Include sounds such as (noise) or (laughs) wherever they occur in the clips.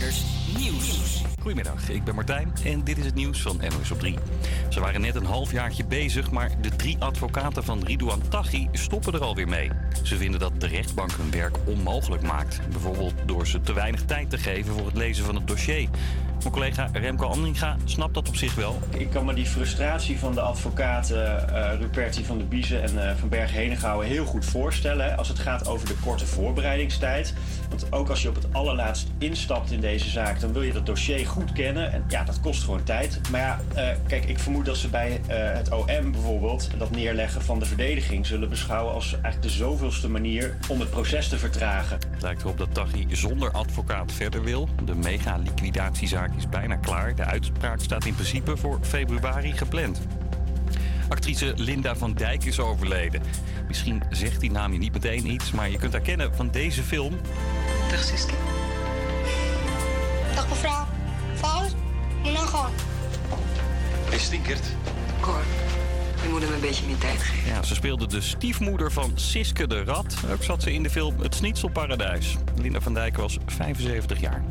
Creators Nieuws. Goedemiddag, ik ben Martijn en dit is het nieuws van NOS op 3. Ze waren net een halfjaartje bezig, maar de drie advocaten van Ridouan Taghi stoppen er alweer mee. Ze vinden dat de rechtbank hun werk onmogelijk maakt. Bijvoorbeeld door ze te weinig tijd te geven voor het lezen van het dossier. Mijn collega Remco Andringa snapt dat op zich wel. Ik kan me die frustratie van de advocaten uh, Ruperti van de Biezen en uh, van Berg Henegouwen heel goed voorstellen. Als het gaat over de korte voorbereidingstijd. Want ook als je op het allerlaatst instapt in deze zaak, dan wil je dat dossier goed kennen. En ja, dat kost gewoon tijd. Maar ja, uh, kijk, ik vermoed dat ze bij het OM bijvoorbeeld dat neerleggen van de verdediging zullen beschouwen als eigenlijk de zoveelste manier om het proces te vertragen. Het lijkt erop dat Taghi zonder advocaat verder wil. De mega-liquidatiezaak is bijna klaar. De uitspraak staat in principe voor februari gepland. Actrice Linda van Dijk is overleden. Misschien zegt die naam je niet meteen iets, maar je kunt haar kennen van deze film. Dag. Dag mevrouw. Fout? Moet nou gewoon. Hij stinkert. Cor, je moet hem een beetje meer tijd geven. Ja, ze speelde de stiefmoeder van Siske de Rat. Ook zat ze in de film Het Snitselparadijs. Linda van Dijk was 75 jaar.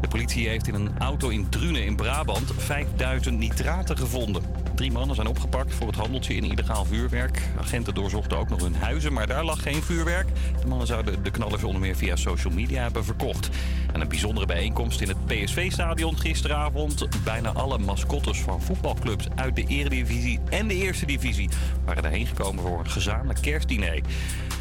De politie heeft in een auto in Drunen in Brabant 5000 nitraten gevonden. Drie mannen zijn opgepakt voor het handeltje in illegaal vuurwerk. Agenten doorzochten ook nog hun huizen, maar daar lag geen vuurwerk. De mannen zouden de knallers onder meer via social media hebben verkocht. En een bijzondere bijeenkomst in het PSV-stadion gisteravond. Bijna alle mascottes van voetbalclubs uit de Eredivisie en de Eerste Divisie waren daarheen gekomen voor een gezamenlijk kerstdiner.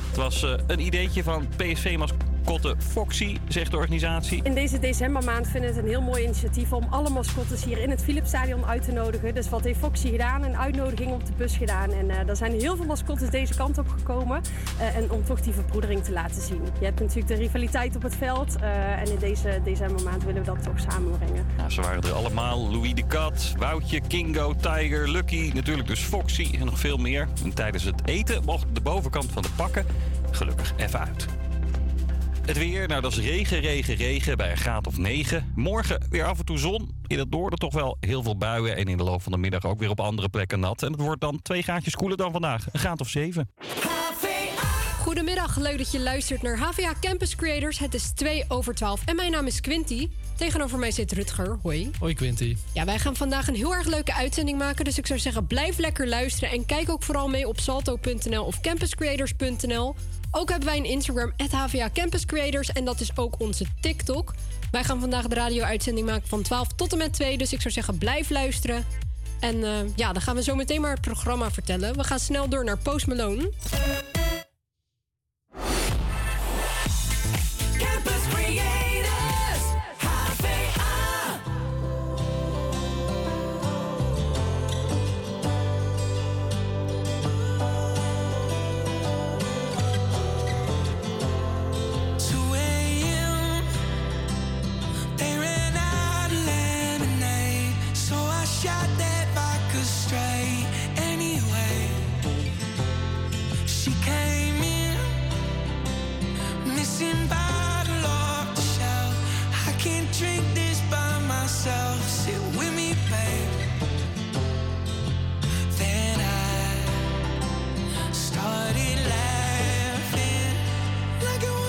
Het was uh, een ideetje van PSV-mascotte Foxy, zegt de organisatie. In deze decembermaand vinden we het een heel mooi initiatief om alle mascottes hier in het Philipsstadion uit te nodigen. Dus wat heeft Foxy gedaan? Een uitnodiging op de bus gedaan. En uh, er zijn heel veel mascottes deze kant op gekomen. Uh, en om toch die verbroedering te laten zien. Je hebt natuurlijk de rivaliteit op het veld. en in deze decembermaand willen we dat toch samenbrengen. Ze waren er allemaal. Louis de Kat, Woutje, Kingo, Tiger, Lucky. Natuurlijk dus Foxy en nog veel meer. En tijdens het eten mocht de bovenkant van de pakken gelukkig even uit. Het weer, nou dat is regen, regen, regen bij een graad of 9. Morgen weer af en toe zon. In het noorden toch wel heel veel buien. En in de loop van de middag ook weer op andere plekken nat. En het wordt dan twee graadjes koeler dan vandaag. Een graad of 7. Goedemiddag, leuk dat je luistert naar HVA Campus Creators. Het is 2 over 12 en mijn naam is Quinty. Tegenover mij zit Rutger. Hoi. Hoi Quinty. Ja, wij gaan vandaag een heel erg leuke uitzending maken. Dus ik zou zeggen, blijf lekker luisteren. En kijk ook vooral mee op salto.nl of campuscreators.nl. Ook hebben wij een Instagram, HVA Campus Creators. En dat is ook onze TikTok. Wij gaan vandaag de radio-uitzending maken van 12 tot en met 2. Dus ik zou zeggen, blijf luisteren. En uh, ja, dan gaan we zo meteen maar het programma vertellen. We gaan snel door naar Post Malone.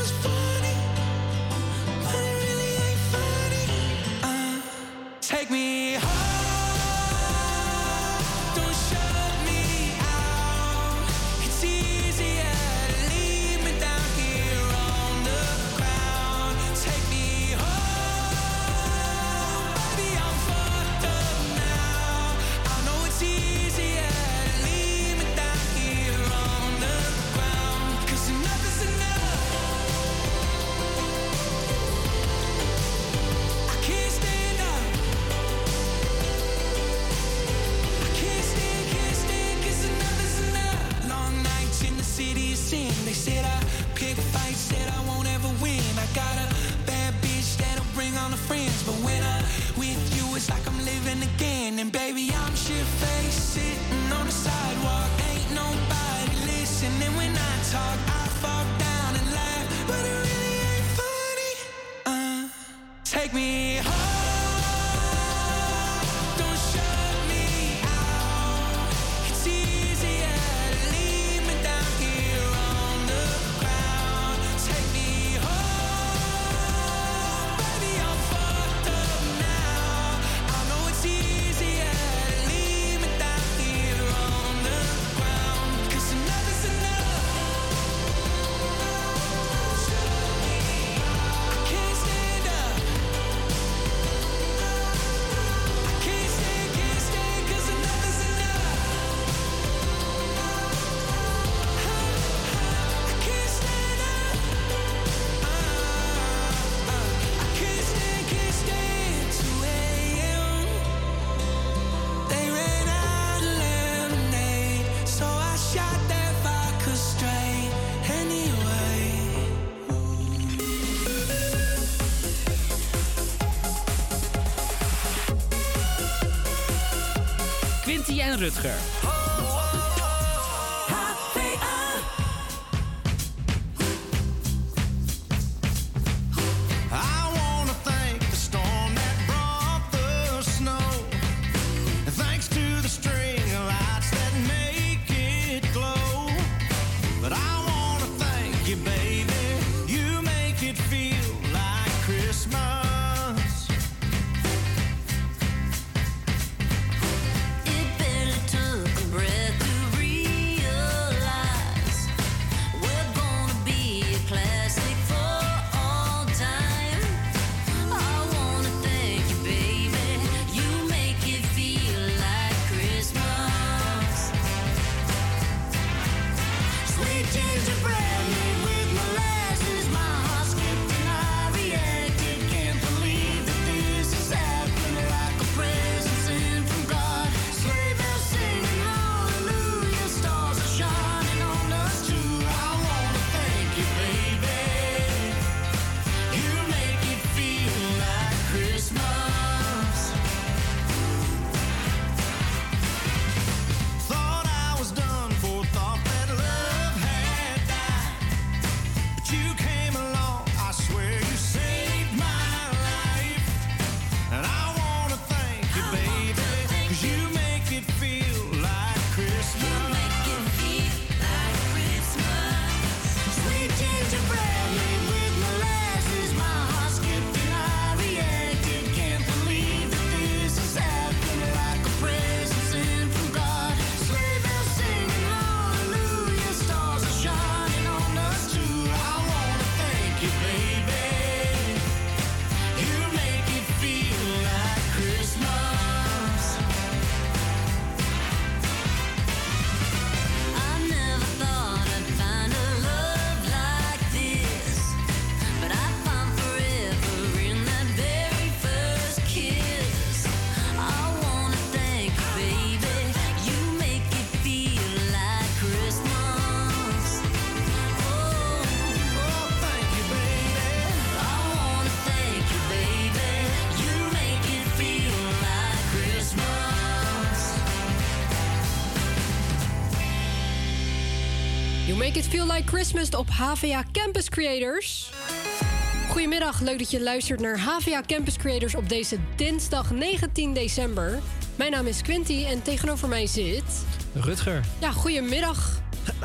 was fun. Rutger. Make It Feel Like Christmas op HVA Campus Creators. Goedemiddag, leuk dat je luistert naar HVA Campus Creators op deze dinsdag 19 december. Mijn naam is Quinty en tegenover mij zit... Rutger, Ja, goedemiddag.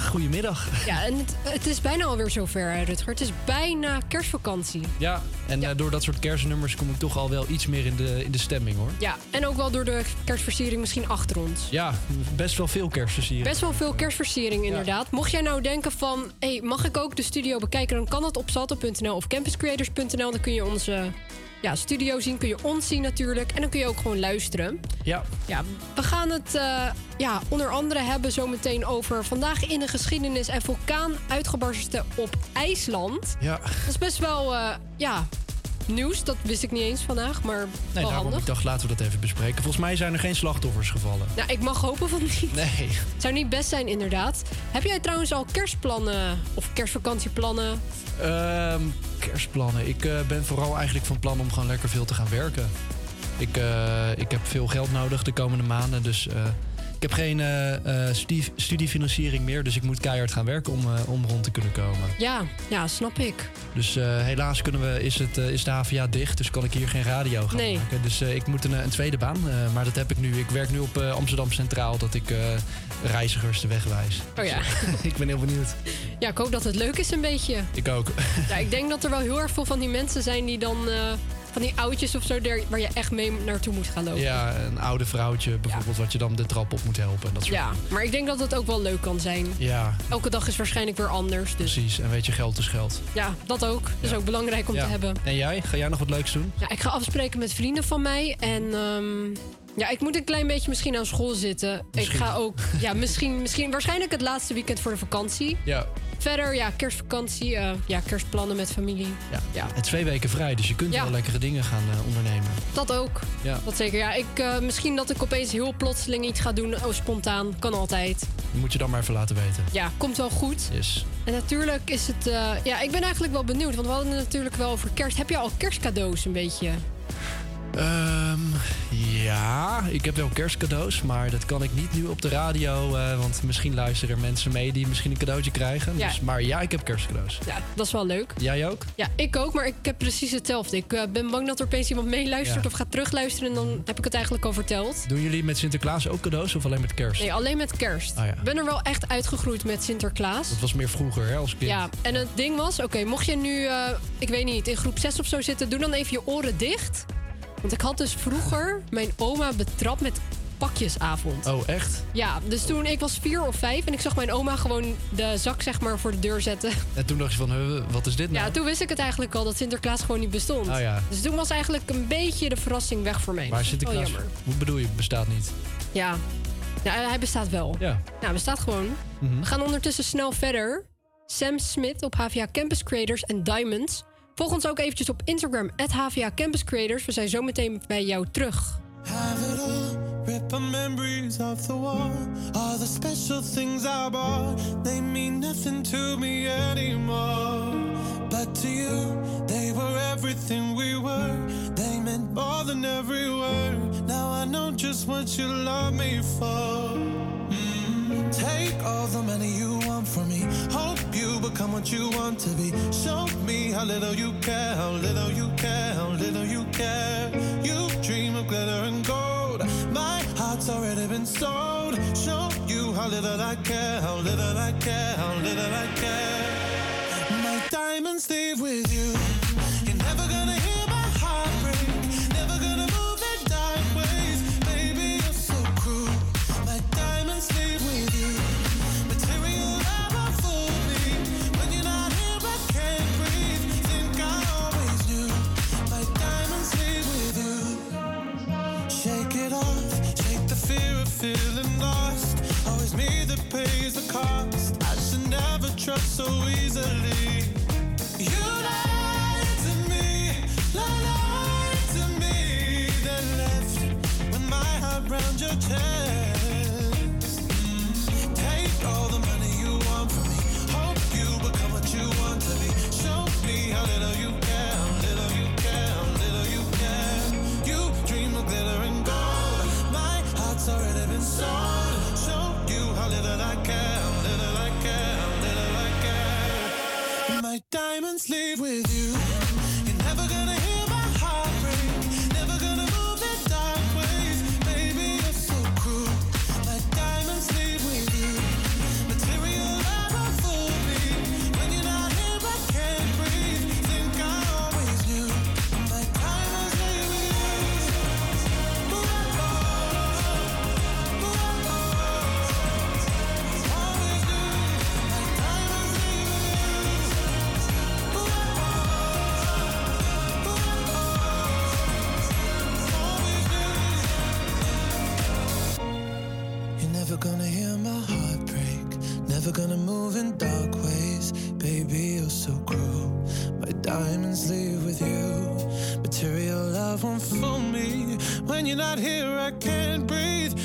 goedemiddag. Ja, en het, het is bijna alweer zover, Rutger. Het is bijna kerstvakantie. Ja, en eh, door dat soort kerstnummers kom ik toch al wel iets meer in de, in de stemming hoor. Ja, en ook wel door de kerstversiering misschien achter ons. Ja, best wel veel kerstversiering. Best wel veel kerstversiering inderdaad. Mocht jij nou denken van... Hey, mag ik ook de studio bekijken? Dan kan dat op salto.nl of campuscreators.nl. Dan kun je onze ja, studio zien. Kun je ons zien natuurlijk. En dan kun je ook gewoon luisteren. Ja, Ja, we gaan het eh, ja, onder andere hebben zometeen over... vandaag in de geschiedenis en vulkaan uitgebarsten op IJsland. ja. Dat is best wel eh, ja, nieuws. Dat wist ik niet eens vandaag, maar Nee, wel daarom handig. ik dacht laten we dat even bespreken. Volgens mij zijn er geen slachtoffers gevallen. Nou, ik mag hopen van niet. Nee. Het (laughs) zou niet best zijn, inderdaad. Heb jij trouwens al kerstplannen of kerstvakantieplannen? Ehm, kerstplannen. Ik eh, ben vooral eigenlijk van plan om gewoon lekker veel te gaan werken. Ik, eh, ik heb veel geld nodig de komende maanden. Dus eh, heb geen eh, eh, studie- studiefinanciering meer. Dus ik moet keihard gaan werken om, eh, om rond te kunnen komen. Ja, ja, snap ik. Dus helaas kunnen we, is, het, is de HVA dicht, dus kan ik hier geen radio gaan Nee. maken. Dus ik moet een, een tweede baan, maar dat heb ik nu. Ik werk nu op Amsterdam Centraal, dat ik reizigers de weg wijs. Oh ja. (laughs) ik ben heel benieuwd. Ja, ik hoop dat het leuk is een beetje. Ik ook. Ja, ik denk dat er wel heel erg veel van die mensen zijn die dan... van die oudjes of zo, daar- waar je echt mee naartoe moet gaan lopen. Ja, een oude vrouwtje bijvoorbeeld, wat je dan de trap op moet helpen. En dat soort Ja, maar ik denk dat het ook wel leuk kan zijn. Ja, Elke dag is waarschijnlijk weer anders. Dus precies. En weet je, geld is geld. ja, dat ook. Dat is ook belangrijk om Ja. te hebben. En jij? Ga jij nog wat leuks doen? Ja, ik ga afspreken met vrienden van mij. En ehm, ja, ik moet een klein beetje misschien aan school zitten. Misschien. Ik ga ook, ja, misschien, misschien, waarschijnlijk het laatste weekend voor de vakantie. Ja. Verder, ja, kerstvakantie, eh, ja, kerstplannen met familie. ja. Ja. Het twee weken vrij, dus je kunt Ja. wel lekkere dingen gaan eh, ondernemen. Dat ook. Ja. Dat zeker. Ja, ik, eh, misschien dat ik opeens heel plotseling iets ga doen. Oh, spontaan. Kan altijd. Moet je dan maar even laten weten. Ja, komt wel goed. Yes. En natuurlijk is het... ja, ik ben eigenlijk wel benieuwd. Want we hadden het natuurlijk wel over kerst. Heb je al kerstcadeaus een beetje? Ehm, ja, ik heb wel kerstcadeaus, maar dat kan ik niet nu op de radio. eh, want misschien luisteren er mensen mee die misschien een cadeautje krijgen. Ja. Dus, maar ja, ik heb kerstcadeaus. Ja, dat is wel leuk. Jij ook? Ja, ik ook, maar ik heb precies hetzelfde. Ik eh, ben bang dat er opeens iemand meeluistert Ja. of gaat terugluisteren... en dan heb ik het eigenlijk al verteld. Doen jullie met Sinterklaas ook cadeaus of alleen met kerst? Nee, alleen met kerst. Ah, ja. Ik ben er wel echt uitgegroeid met Sinterklaas. Dat was meer vroeger, hè, als kind. Ja, en het ding was, oké, mocht je nu, eh, ik weet niet, in groep 6 of zo zitten, doe dan even je oren dicht. Want ik had dus vroeger mijn oma betrapt met pakjesavond. Oh, echt? Ja, dus toen ik was vier of vijf en ik zag mijn oma gewoon de zak zeg maar voor de deur zetten. En toen dacht je van, huh, wat is dit nou? Ja, toen wist ik het eigenlijk al dat Sinterklaas gewoon niet bestond. Oh ja. Dus toen was eigenlijk een beetje de verrassing weg voor mij. Maar Oh, Sinterklaas, jammer. hoe bedoel je, bestaat niet? Ja. ja, hij bestaat wel. Ja. Nou, hij bestaat gewoon. Mhm. We gaan ondertussen snel verder. Sam Smith op HVA Campus Creators en Diamonds. Volg ons ook eventjes op Instagram, HVA Campus Creators. We zijn zo meteen bij jou terug. Have it all, rip the memories of the war. All the special things I bought, they mean nothing to me anymore. But to you, they were everything we were. They meant more than every word. Now I know just what you love me for. Mm. Take all the money you want from me. Hope you become what you want to be. Show me how little you care, how little you care, how little you care. You dream of glitter and gold. My heart's already been sold. Show you how little I care, how little I care, how little I care. My diamonds leave with you. Pays the cost. I should never trust so easily. You lied to me, lied to me, then left with my heart round your chest. Take all the money diamonds leave with you. Never gonna move in dark ways. Baby, you're so cruel. My diamonds leave with you. Material love won't fool me. When you're not here, I can't breathe.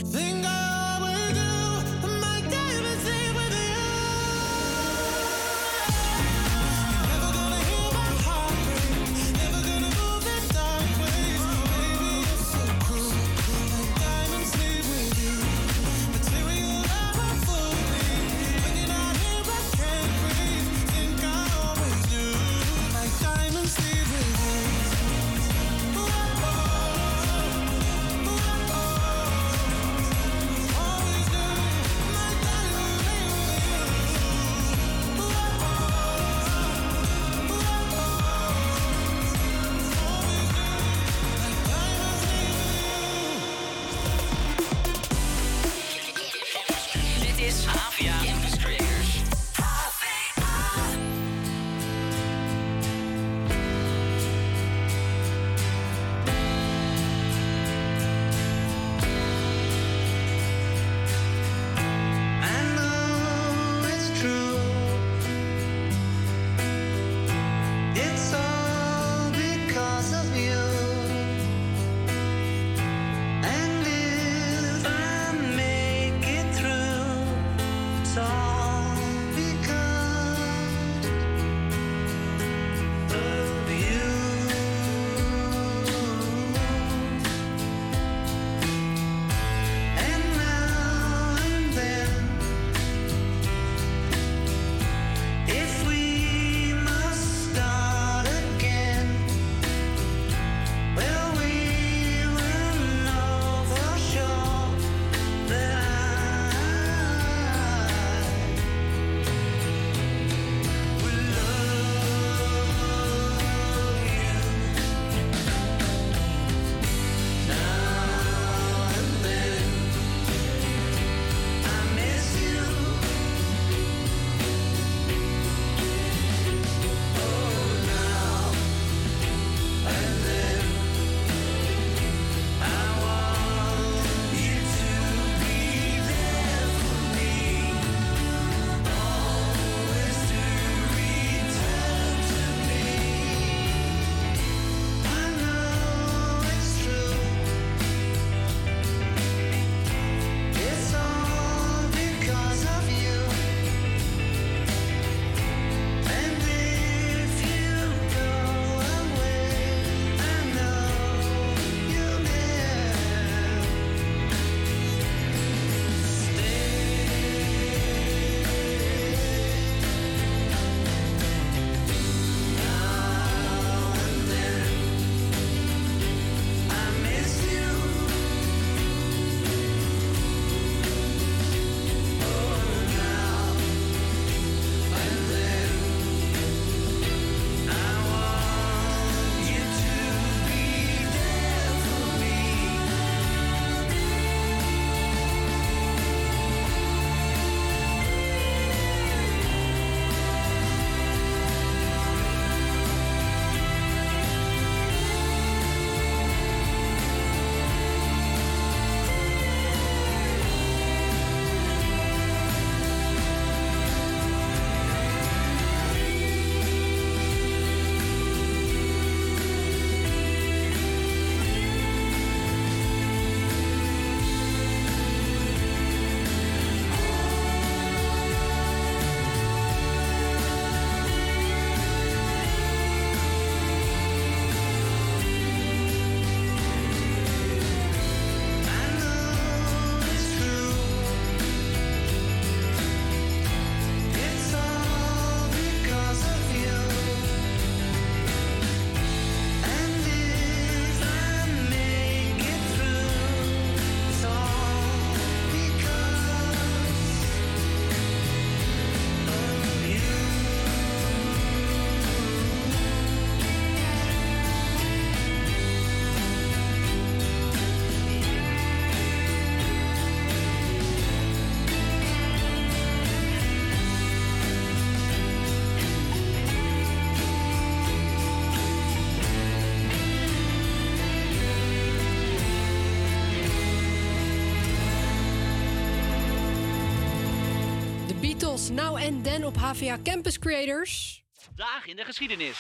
Beatles, nou en dan op HVA Campus Creators. Vandaag in de geschiedenis.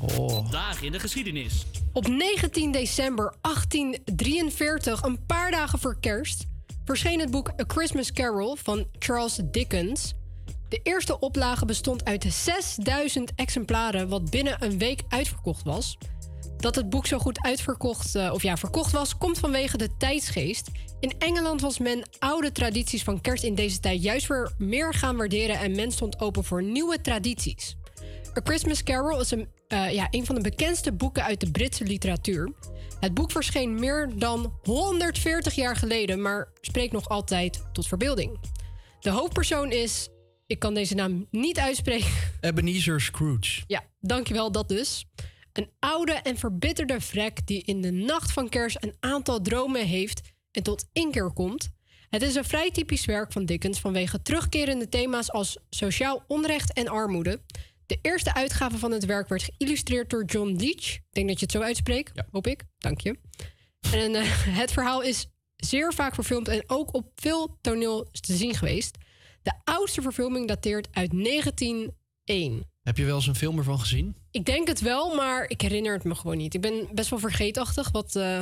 Oh. Vandaag in de geschiedenis. Op 19 december 1843, een paar dagen voor kerst, verscheen het boek A Christmas Carol van Charles Dickens. De eerste oplage bestond uit 6000 exemplaren, wat binnen een week uitverkocht was. Dat het boek zo goed uitverkocht, eh, of ja, verkocht was, komt vanwege de tijdsgeest. In Engeland was men oude tradities van kerst in deze tijd juist weer meer gaan waarderen en men stond open voor nieuwe tradities. A Christmas Carol is een, eh, ja, een van de bekendste boeken uit de Britse literatuur. Het boek verscheen meer dan 140 jaar geleden, maar spreekt nog altijd tot verbeelding. De hoofdpersoon is, ik kan deze naam niet uitspreken. Ebenezer Scrooge. Ja, dankjewel, dat dus. Een oude en verbitterde vrek die in de nacht van kerst een aantal dromen heeft en tot inkeer komt. Het is een vrij typisch werk van Dickens vanwege terugkerende thema's als sociaal onrecht en armoede. De eerste uitgave van het werk werd geïllustreerd door John Leach. Ik denk dat je het zo uitspreekt, hoop ik. Dank je. En eh, (laughs) het verhaal is zeer vaak verfilmd en ook op veel toneel te zien geweest. De oudste verfilming dateert uit 1901. Heb je wel eens een film ervan gezien? Ik denk het wel, maar ik herinner het me gewoon niet. Ik ben best wel vergeetachtig wat... eh,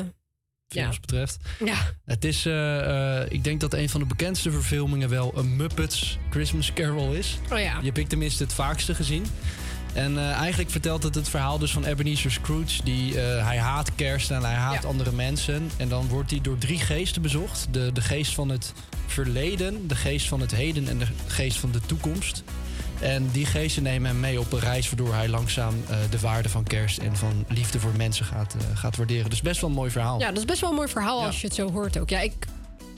Films ja. betreft. Ja. Het is, eh, eh, ik denk dat een van de bekendste verfilmingen wel een Muppets Christmas Carol is. Oh ja. Die heb ik tenminste het vaakste gezien. En eigenlijk vertelt het het verhaal dus van Ebenezer Scrooge. Die, hij haat kerst en hij haat andere mensen. En dan wordt hij door drie geesten bezocht. De, de geest van het verleden, de geest van het heden en de geest van de toekomst. En die geesten nemen hem mee op een reis waardoor hij langzaam eh, de waarde van kerst en van liefde voor mensen gaat, eh, gaat waarderen. Dus best wel een mooi verhaal. Ja, dat is best wel een mooi verhaal Ja. als je het zo hoort ook. Ja, ik,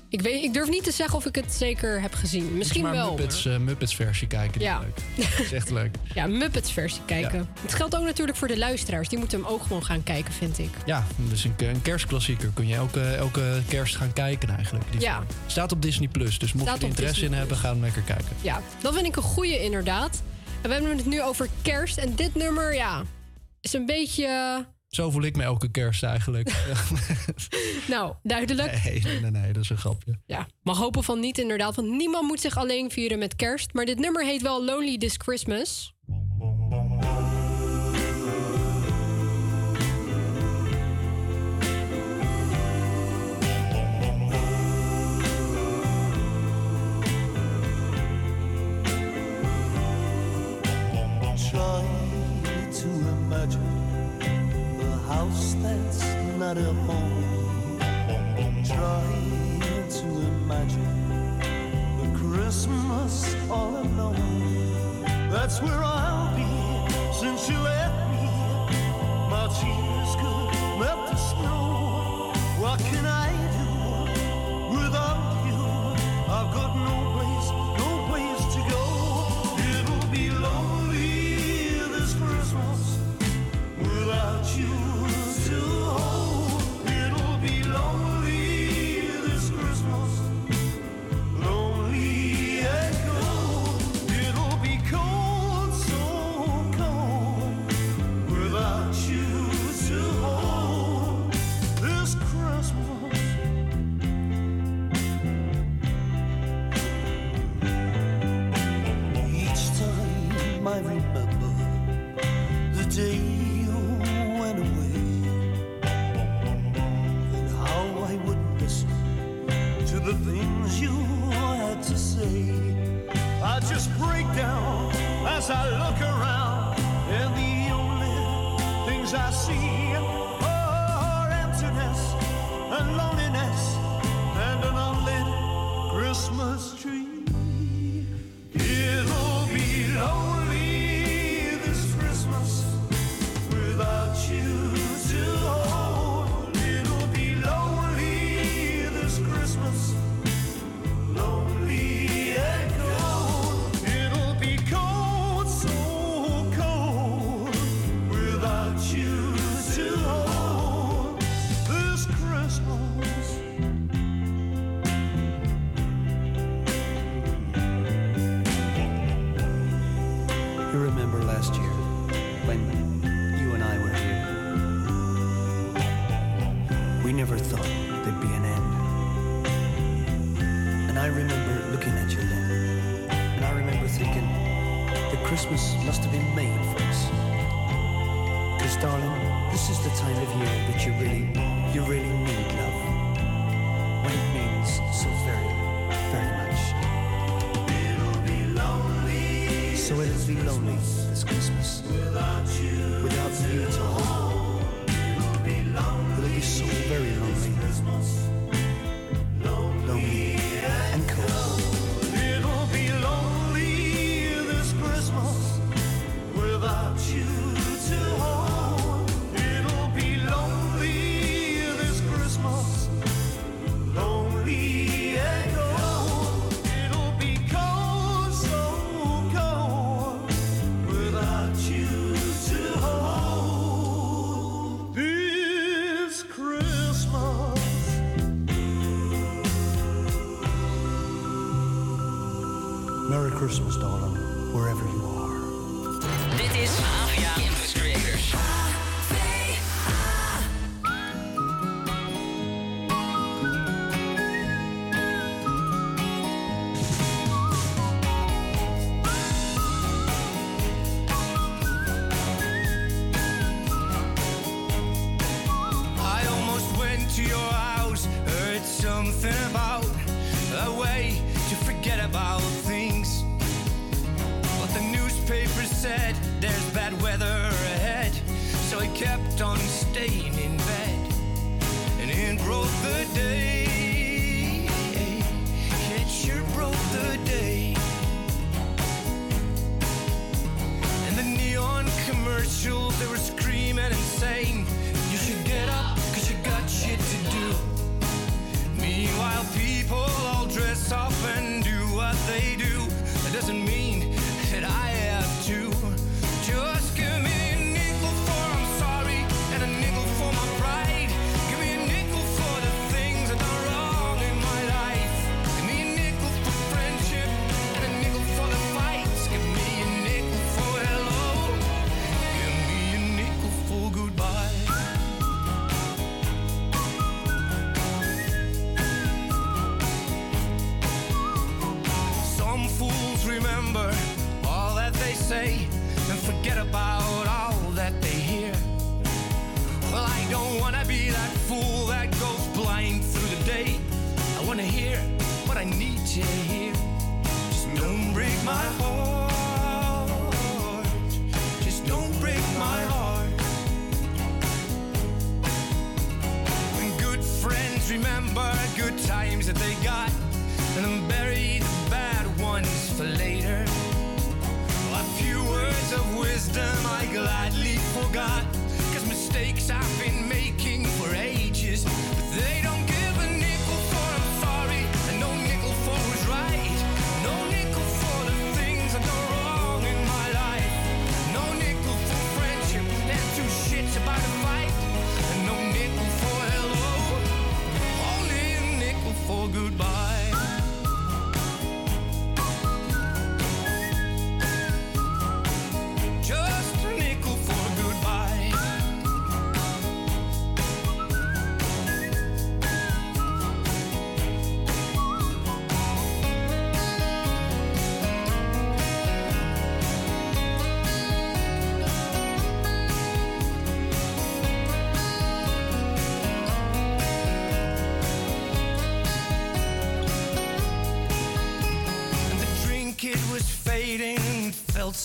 ik, weet, ik durf niet te zeggen of ik het zeker heb gezien. Misschien maar wel. Muppets, eh, Muppets versie kijken. Ja. leuk. Dat is echt leuk. (laughs) Ja, Muppets versie kijken. Het geldt ook natuurlijk voor de luisteraars. Die moeten hem ook gewoon gaan kijken, vind ik. Ja, dus een, een kerstklassieker. Kun je elke, elke kerst gaan kijken eigenlijk. Die Ja. Staat op Disney+. Plus, dus mocht Staat je er interesse in hebben, ga hem lekker kijken. Ja, dat vind ik een goeie inderdaad. En we hebben het nu over kerst. En dit nummer, ja, is een beetje... Zo voel ik me elke kerst eigenlijk. (laughs) Nou, duidelijk. nee, nee, nee, nee, dat is een grapje. Ja, mag hopen van niet inderdaad. Want niemand moet zich alleen vieren met kerst. Maar dit nummer heet wel Lonely This Christmas. Try to imagine a house that's not a home. Try to imagine a Christmas all alone. That's where I'll be since you left me. My tears could melt the snow. What can I do without you? I've got no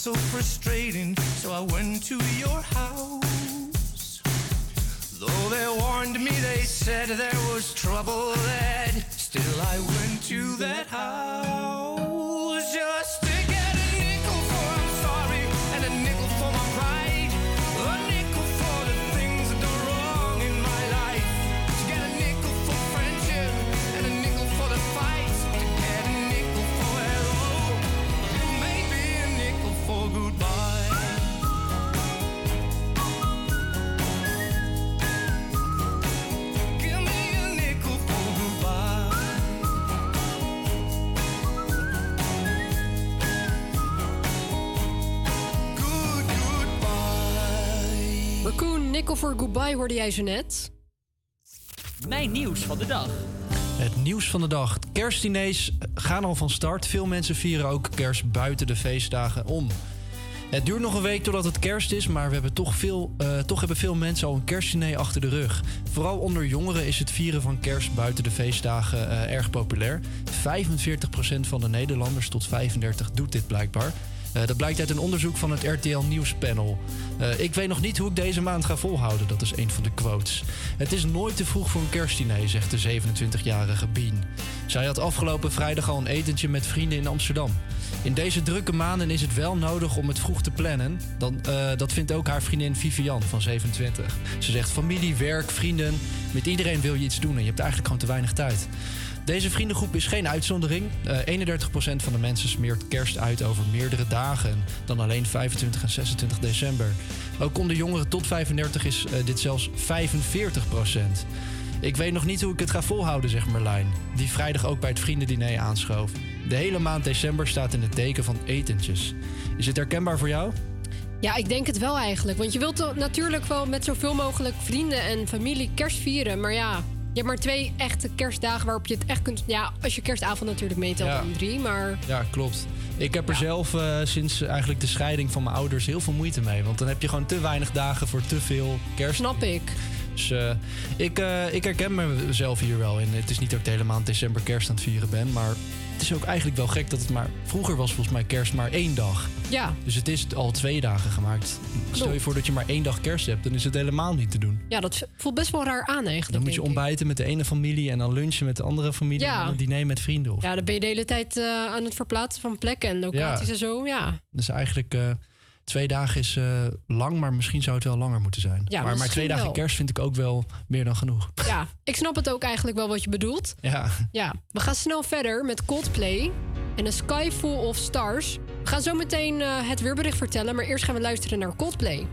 so frustrating, so I went to your house. Though they warned me, they said there was trouble Sky hoorde jij ze net. Mijn nieuws van de dag. Het nieuws van de dag. Kerstdiners gaan al van start. Veel mensen vieren ook kerst buiten de feestdagen om. Het duurt nog een week totdat het kerst is, maar we hebben toch, veel, eh, toch hebben veel mensen al een kerstdiner achter de rug. Vooral onder jongeren is het vieren van kerst buiten de feestdagen eh, erg populair. 45% van de Nederlanders tot 35 doet dit blijkbaar. Eh, dat blijkt uit een onderzoek van het RTL Nieuwspanel. Eh, ik weet nog niet hoe ik deze maand ga volhouden, dat is een van de quotes. Het is nooit te vroeg voor een kerstdiner, zegt de 27-jarige Bien. Zij had afgelopen vrijdag al een etentje met vrienden in Amsterdam. In deze drukke maanden is het wel nodig om het vroeg te plannen. Dan, eh, dat vindt ook haar vriendin Vivian van 27. Ze zegt familie, werk, vrienden. Met iedereen wil je iets doen en je hebt eigenlijk gewoon te weinig tijd. Deze vriendengroep is geen uitzondering. Eh 31% van de mensen smeert kerst uit over meerdere dagen dan alleen 25 en 26 december. Ook onder jongeren tot 35 is eh, dit zelfs 45%. Ik weet nog niet hoe ik het ga volhouden, zegt Merlijn, die vrijdag ook bij het vriendendiner aanschoof. De hele maand december staat in het teken van etentjes. Is het herkenbaar voor jou? Ja, ik denk het wel eigenlijk. Want je wilt natuurlijk wel met zoveel mogelijk vrienden en familie kerst vieren. Maar ja, je hebt maar twee echte kerstdagen waarop je het echt kunt... Ja, als je kerstavond natuurlijk meetelt Ja. om drie, maar... Ja, klopt. Ik heb er zelf eh, sinds eigenlijk de scheiding van mijn ouders heel veel moeite mee. Want dan heb je gewoon te weinig dagen voor te veel kerst. Snap ik. Dus eh, ik, eh, ik herken mezelf hier wel in. Het is niet dat ik de hele maand december kerst aan het vieren ben. Maar het is ook eigenlijk wel gek dat het maar... Vroeger was volgens mij kerst maar één dag. Ja, Dus het is al twee dagen gemaakt. Stel je voor dat je maar één dag kerst hebt, dan is het helemaal niet te doen. ja, dat voelt best wel raar aan eigenlijk, Dan moet je ontbijten met de ene familie en dan lunchen met de andere familie. Ja. En dan diner met vrienden. Of. Ja, dan ben je de hele tijd eh, aan het verplaatsen van plekken en locaties Ja. en zo. Ja, Dus eigenlijk eh, twee dagen is eh, lang, maar misschien zou het wel langer moeten zijn. Ja, maar, maar twee dagen wel. kerst vind ik ook wel meer dan genoeg. ja, ik snap het ook eigenlijk wel wat je bedoelt. Ja, Ja, we gaan snel verder met Coldplay en A Sky Full of Stars. We gaan zo meteen eh, het weerbericht vertellen, maar eerst gaan we luisteren naar Coldplay.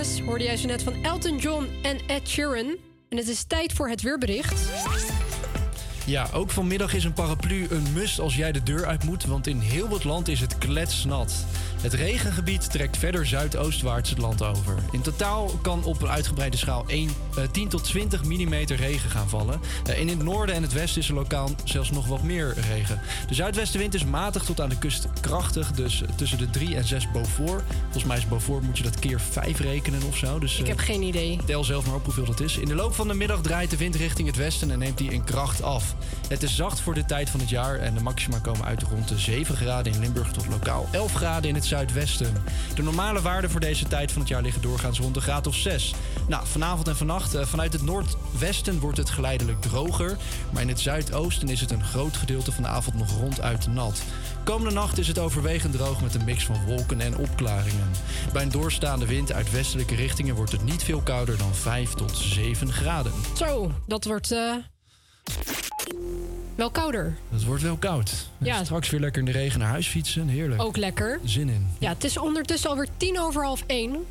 Hoorde jij zo net van Elton John en Ed Sheeran. En het is tijd voor het weerbericht. Ja, ook vanmiddag is een paraplu een must als jij de deur uit moet, want in heel wat land is het kletsnat. Het regengebied trekt verder zuidoostwaarts het land over. In totaal kan op een uitgebreide schaal 1, eh, 10 tot 20 mm regen gaan vallen. Eh, in het noorden en het westen is er lokaal zelfs nog wat meer regen. De zuidwestenwind is matig tot aan de kust krachtig, dus tussen de 3 en 6 Beaufort. Volgens mij is Beaufort moet je dat keer 5 rekenen of zo. Dus, Ik heb eh, geen idee. Tel zelf maar op hoeveel dat is. In de loop van de middag draait de wind richting het westen en neemt die in kracht af. Het is zacht voor de tijd van het jaar en de maxima komen uit rond de 7 graden in Limburg tot lokaal 11 graden in het zuidwesten. De normale waarden voor deze tijd van het jaar liggen doorgaans rond een graad of 6. Nou, vanavond en vannacht eh, vanuit het noordwesten wordt het geleidelijk droger, maar in het zuidoosten is het een groot gedeelte van de avond nog ronduit nat. Komende nacht is het overwegend droog met een mix van wolken en opklaringen. Bij een doorstaande wind uit westelijke richtingen wordt het niet veel kouder dan 5 tot 7 graden. Zo, dat wordt eh, wel kouder. Het wordt wel koud. Ja. Straks weer lekker in de regen naar huis fietsen. Heerlijk. Ook lekker. Zin in. Ja, het is ondertussen alweer tien over half één.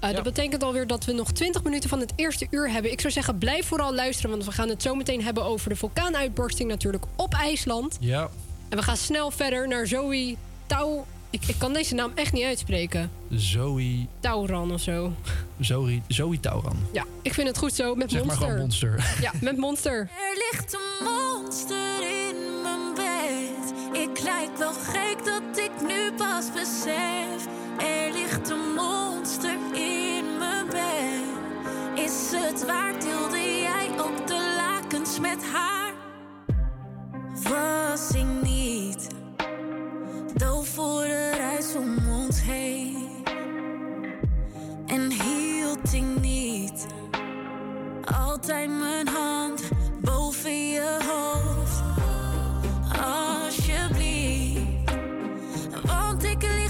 Eh, Dat betekent alweer dat we nog 20 minuten van het eerste uur hebben. Ik zou zeggen, blijf vooral luisteren, want we gaan het zo meteen hebben over de vulkaanuitbarsting natuurlijk op IJsland. Ja. En we gaan snel verder naar Zoe Tau. Ik, kan deze naam echt niet uitspreken. Zoe. Tauran of zo. Zoe, Zoe Tauran. Ja, ik vind het goed zo. Met zeg monster. maar gewoon monster. Ja, met monster. (laughs) Er ligt een monster in mijn bed. Ik lijk wel gek dat ik nu pas besef. Er ligt een monster in mijn bed. Is het waar? Deelde jij op de lakens met haar? Was ik niet doof voor de reis om ons heen. En hield ik niet. Altijd mijn hand boven je hoofd. Alsjeblieft, want ik liep.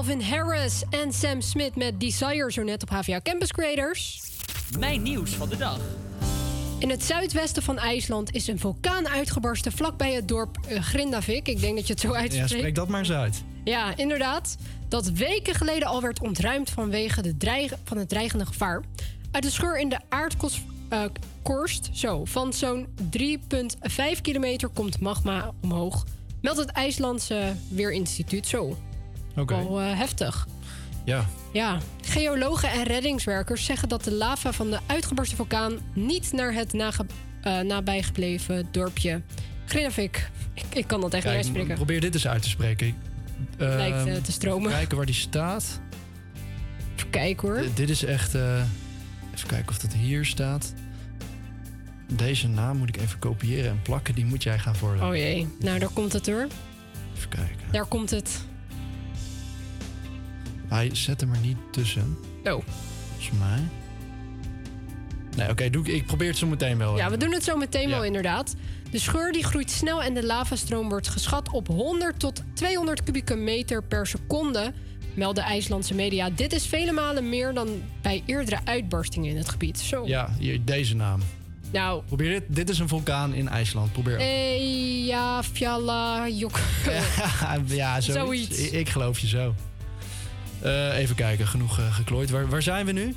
Calvin Harris en Sam Smith met Desire zo net op HVA Campus Creators. Mijn nieuws van de dag. In het zuidwesten van IJsland is een vulkaan uitgebarsten vlakbij het dorp eh, Grindavik. Ik denk dat je het zo Ja, uitspreekt. spreek dat maar eens uit. Ja, inderdaad. Dat weken geleden al werd ontruimd vanwege de dreig van het dreigende gevaar. Uit de scheur in de aardkorst eh, korst, zo, van zo'n 3,5 kilometer komt magma omhoog. Meldt het IJslandse Weerinstituut zo. Wel eh, heftig. Ja. Ja, geologen en reddingswerkers zeggen dat de lava van de uitgebarsten vulkaan niet naar het nage, eh, nabijgebleven dorpje Grindavik. Ik, ik kan dat echt niet uitspreken. probeer dit eens uit te spreken. Lijkt, eh, Ehm, te stromen. Kijken waar die staat. Even kijken hoor. D- dit is echt... eh, even kijken of dat hier staat. Deze naam moet ik even kopiëren en plakken. Die moet jij gaan voorlezen. Oh jee, nou daar komt het hoor. Even kijken. Daar komt het. Hij zet hem er niet tussen. Oh. Volgens mij. Nee, oké, doe ik, ik probeer het zo meteen wel. Ja, we doen het zo meteen Ja. wel inderdaad. De scheur die groeit snel en de lavastroom wordt geschat op 100 tot 200 kubieke meter per seconde, melden IJslandse media. Dit is vele malen meer dan bij eerdere uitbarstingen in het gebied. Zo. Ja, hier, deze naam. Nou, Probeer dit. Dit is een vulkaan in IJsland. Probeer. Eja, Fjalla, Jok. (laughs) ja, zoiets. Zoiets. Ik, ik geloof je zo. Eh, even kijken, genoeg eh, geklooid. Waar, waar zijn we nu?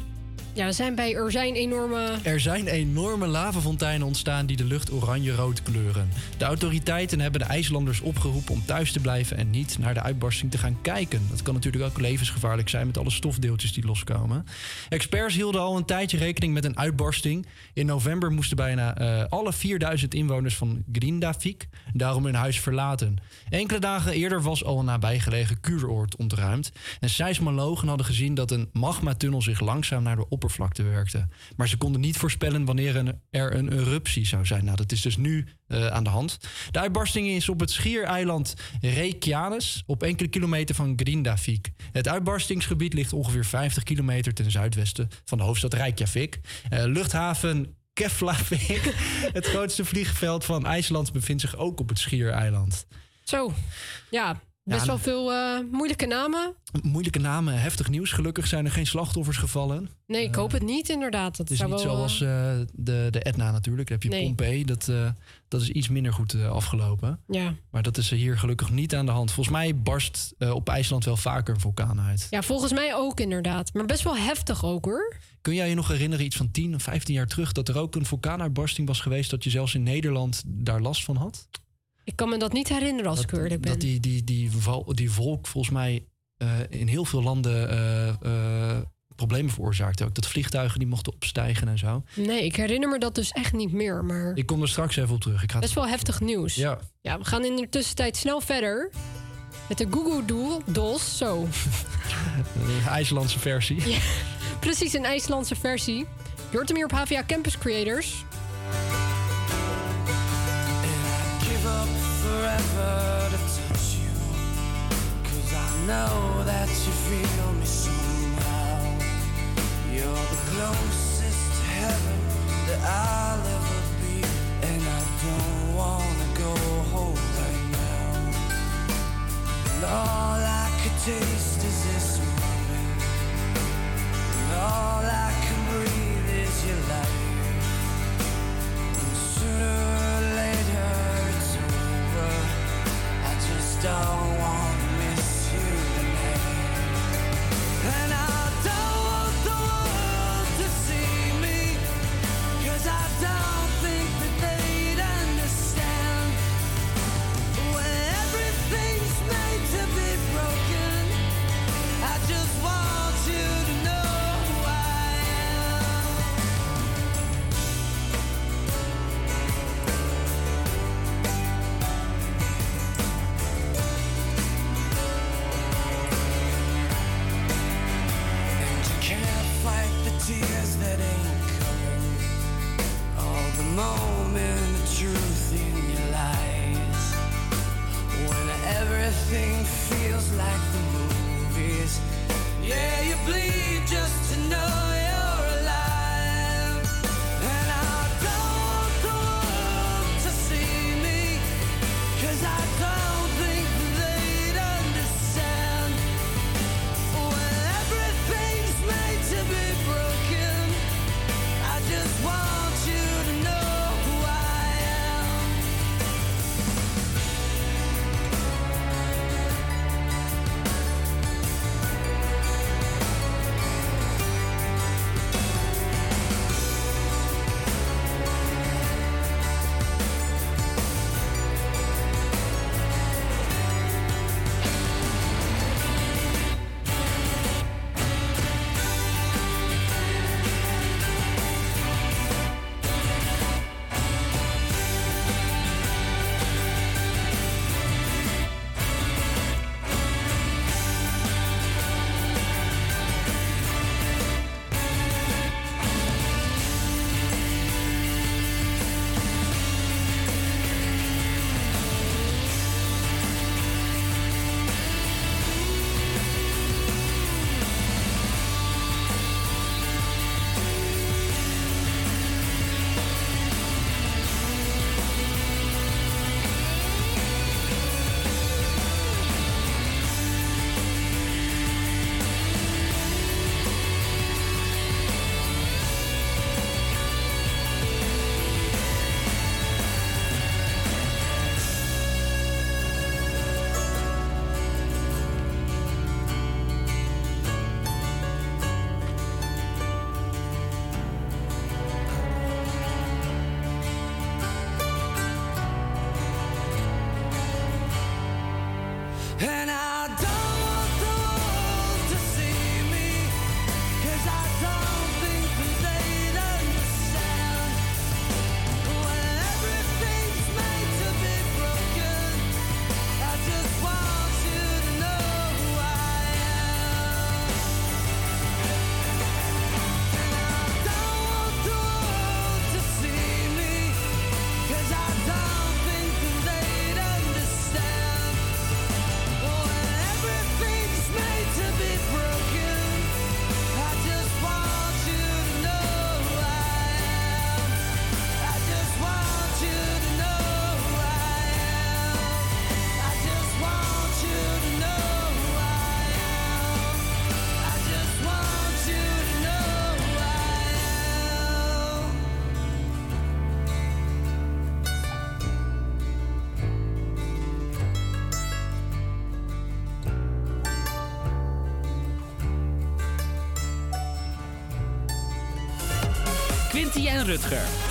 Ja, we zijn bij er zijn enorme. Er zijn enorme lavafonteinen ontstaan die de lucht oranje-rood kleuren. De autoriteiten hebben de IJslanders opgeroepen om thuis te blijven en niet naar de uitbarsting te gaan kijken. Dat kan natuurlijk ook levensgevaarlijk zijn met alle stofdeeltjes die loskomen. Experts hielden al een tijdje rekening met een uitbarsting. In november moesten bijna eh, alle 4000 inwoners van Grindavik daarom hun huis verlaten. Enkele dagen eerder was al een nabijgelegen kuuroord ontruimd. En seismologen hadden gezien dat een magmatunnel zich langzaam naar de oppervlakte werkte. Maar ze konden niet voorspellen wanneer een- er een eruptie zou zijn. Nou, dat is dus nu eh, aan de hand. De uitbarsting is op het schiereiland Reykjanes, op enkele kilometer van Grindavik. Het uitbarstingsgebied ligt ongeveer 50 kilometer ten zuidwesten van de hoofdstad Reykjavik. Eh, luchthaven Keflavik, (laughs) het grootste vliegveld van IJsland, bevindt zich ook op het schiereiland. Zo. Ja, best wel veel eh, moeilijke namen. Moeilijke namen, heftig nieuws. Gelukkig zijn er geen slachtoffers gevallen. Nee, ik hoop het niet inderdaad. Dat Het is niet wel, zoals eh, eh, de, de Etna natuurlijk. Dan heb je Nee. Pompeii. Dat, eh, dat is iets minder goed eh, afgelopen. Ja. Maar dat is er hier gelukkig niet aan de hand. Volgens mij barst eh, op IJsland wel vaker een vulkaan uit. ja, volgens mij ook inderdaad. Maar best wel heftig ook hoor. Kun jij je nog herinneren, iets van 10 of 15 jaar terug... dat er ook een vulkaanuitbarsting was geweest... dat je zelfs in Nederland daar last van had? Ik kan me dat niet herinneren als ik eerlijk ben. Dat die, die, die, die volk volgens mij eh, in heel veel landen eh, eh, problemen veroorzaakte. Ook dat vliegtuigen die mochten opstijgen en zo. Nee, ik herinner me dat dus echt niet meer. Maar Ik kom er straks even op terug. Ik ga het- best wel heftig nieuws. Ja. Ja, we gaan in de tussentijd snel verder. Met de Google Doel, Dolls, zo. De IJslandse versie. Ja, precies een IJslandse versie. Je hoort hem hier op HVA Campus Creators. Up forever to touch you. Cause I know that you feel me somehow. You're the closest to heaven that I'll ever be. And I don't wanna go home right now. And all I could taste is this moment. And all I can breathe is your light. And sooner just Rutger.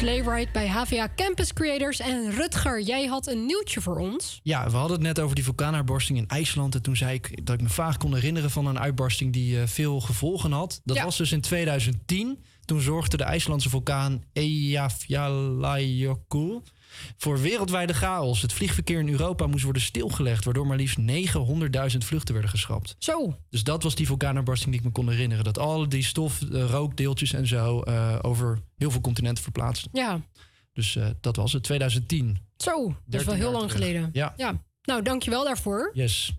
Sleigh Ride bij HVA Campus Creators. En Rutger, jij had een nieuwtje voor ons. Ja, we hadden het net over die vulkaanuitbarsting in IJsland. En toen zei ik dat ik me vaag kon herinneren van een uitbarsting die eh, veel gevolgen had. Dat Ja. was dus in 2010. Toen zorgde de IJslandse vulkaan Eyjafjallajökull voor wereldwijde chaos. Het vliegverkeer in Europa moest worden stilgelegd, waardoor maar liefst 900.000 vluchten werden geschrapt. Zo. Dus dat was die vulkaanuitbarsting die ik me kon herinneren. Dat al die stof, eh, rookdeeltjes en zo eh, over heel veel continenten verplaatsten. Ja, Dus eh, dat was het, 2010. zo. Dat is 13 wel heel lang terug. geleden. Ja. ja. Nou, dankjewel daarvoor. Yes.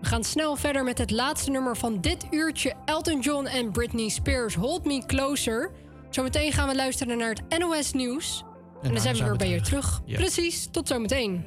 We gaan snel verder met het laatste nummer van dit uurtje. Elton John en Britney Spears, Hold Me Closer. Zometeen gaan we luisteren naar het NOS Nieuws. En, dan zijn we weer bij je terug. Ja. Precies, tot zometeen.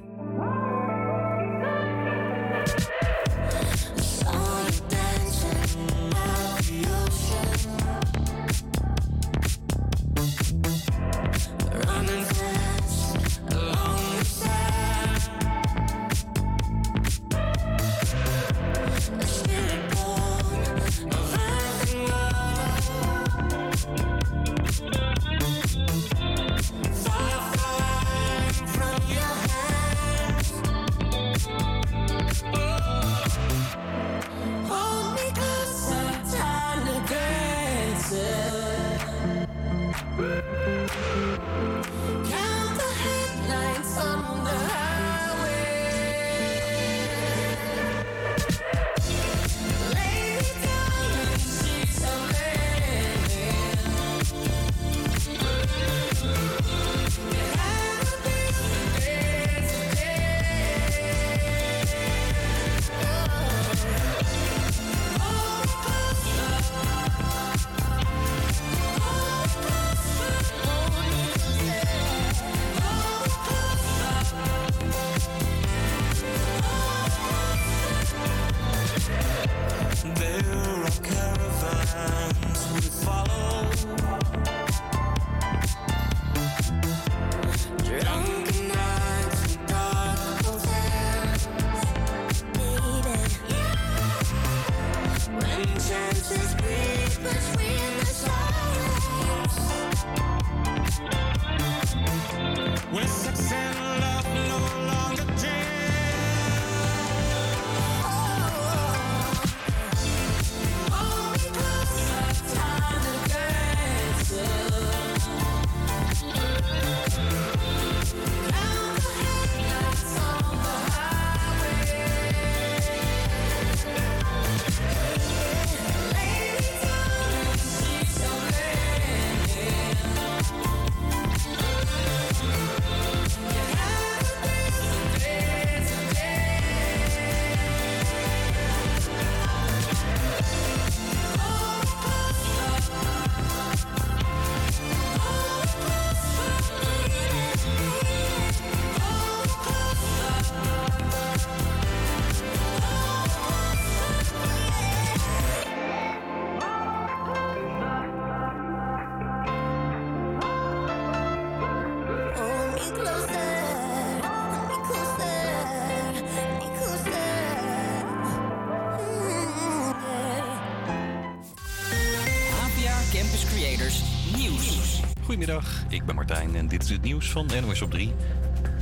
Ik ben Martijn en dit is het nieuws van NOS op 3.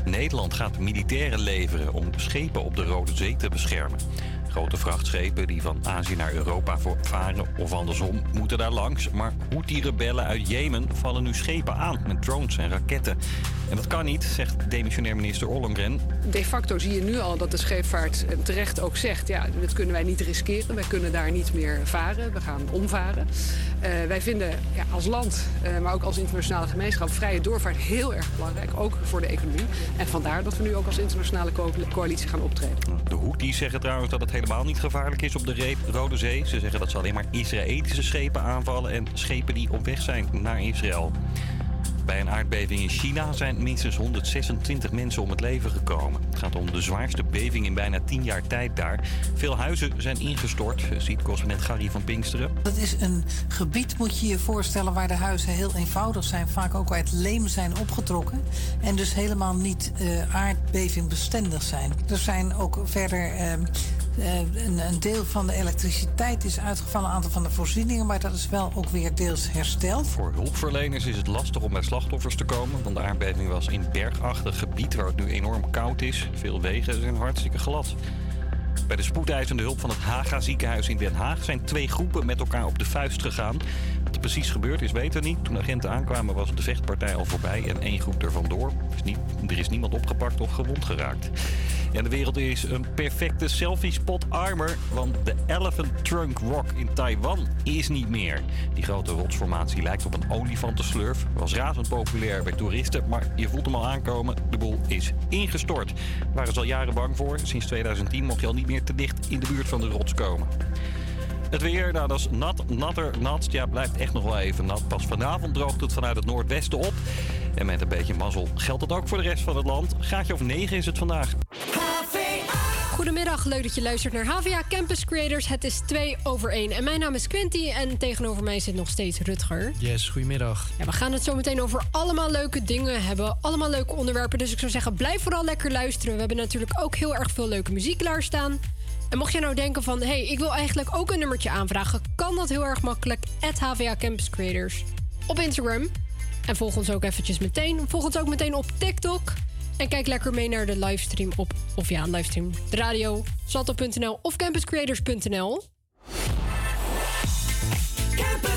Nederland gaat militairen leveren om schepen op de Rode Zee te beschermen. Grote vrachtschepen die van Azië naar Europa varen of andersom moeten daar langs. Maar Houthi-rebellen uit Jemen vallen nu schepen aan met drones en raketten. En dat kan niet, zegt demissionair minister Ollongren. De facto zie je nu al dat de scheepvaart eh, terecht ook zegt... ja, dat kunnen wij niet riskeren. Wij kunnen daar niet meer varen. We gaan omvaren. Eh, wij vinden ja, als land, eh, maar ook als internationale gemeenschap... vrije doorvaart heel erg belangrijk, ook voor de economie. En vandaar dat we nu ook als internationale co- coalitie gaan optreden. De Houthis zeggen trouwens dat het helemaal niet gevaarlijk is op de Rode Zee. Ze zeggen dat ze alleen maar Israëlische schepen aanvallen en schepen die op weg zijn naar Israël. Bij een aardbeving in China zijn minstens 126 mensen om het leven gekomen. Het gaat om de zwaarste beving in bijna 10 jaar tijd daar. Veel huizen zijn ingestort, ziet correspondent Gary van Pinksteren. Dat is een gebied, moet je je voorstellen, waar de huizen heel eenvoudig zijn. Vaak ook uit leem zijn opgetrokken. En dus helemaal niet eh aardbevingbestendig zijn. Er zijn ook verder. eh, eh, een, een deel van de elektriciteit is uitgevallen, een aantal van de voorzieningen. Maar dat is wel ook weer deels hersteld. Voor hulpverleners is het lastig om bij slachtoffers te komen. Want de aardbeving was in bergachtig gebied waar het nu enorm koud is. Veel wegen zijn hartstikke glad. Bij de spoedeisende hulp van het Haga ziekenhuis in Den Haag zijn twee groepen met elkaar op de vuist gegaan. Wat precies gebeurd is, weten we niet. Toen agenten aankwamen was de vechtpartij al voorbij en één groep er vandoor. Is, niet, er is niemand opgepakt of gewond geraakt. En de wereld is een perfecte selfie-spot armor, want de Elephant Trunk Rock in Taiwan is niet meer. Die grote rotsformatie lijkt op een olifantenslurf. Was razend populair bij toeristen, maar je voelt hem al aankomen. De boel is ingestort. Daar waren ze al jaren bang voor. Sinds 2010 mocht je al niet meer te dicht in de buurt van de rots komen. Het weer, nou dat is nat, natter, nat. Ja, blijft echt nog wel even nat. Pas vanavond droogt het vanuit het noordwesten op. En met een beetje mazzel geldt dat ook voor de rest van het land. Gaatje of 9 is het vandaag. Goedemiddag, leuk dat je luistert naar HVA Campus Creators. Het is 2 over 1 en mijn naam is Quinty en tegenover mij zit nog steeds Rutger. Yes, goedemiddag. Ja, we gaan het zo meteen over allemaal leuke dingen hebben, allemaal leuke onderwerpen. Dus ik zou zeggen, blijf vooral lekker luisteren. We hebben natuurlijk ook heel erg veel leuke muziek klaarstaan. En mocht je nou denken van, hey, ik wil eigenlijk ook een nummertje aanvragen... kan dat heel erg makkelijk, at HVA Campus Creators op Instagram. En volg ons ook eventjes meteen. Volg ons ook meteen op TikTok. En kijk lekker mee naar de livestream op, of ja, livestream, de radio, salto.nl of campuscreators.nl. Campus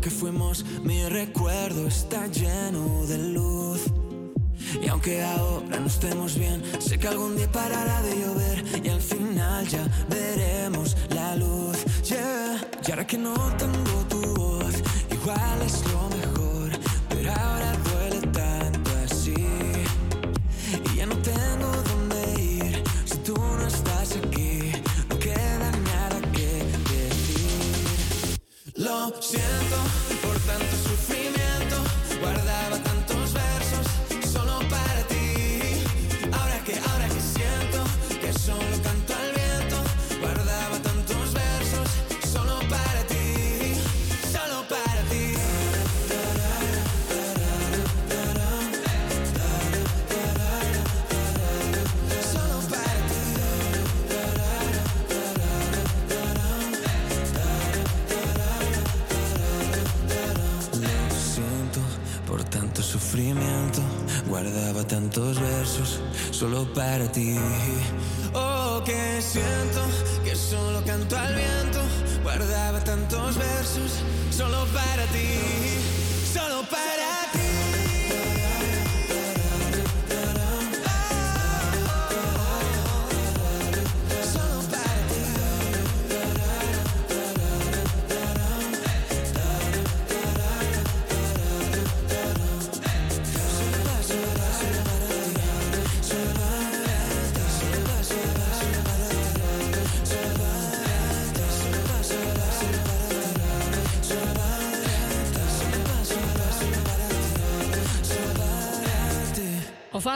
que fuimos. Mi recuerdo está lleno de luz. Y aunque ahora no estemos bien, sé que algún día parará de llover y al final ya veremos la luz. Yeah. Y ahora que no tengo tu voz, igual es lo and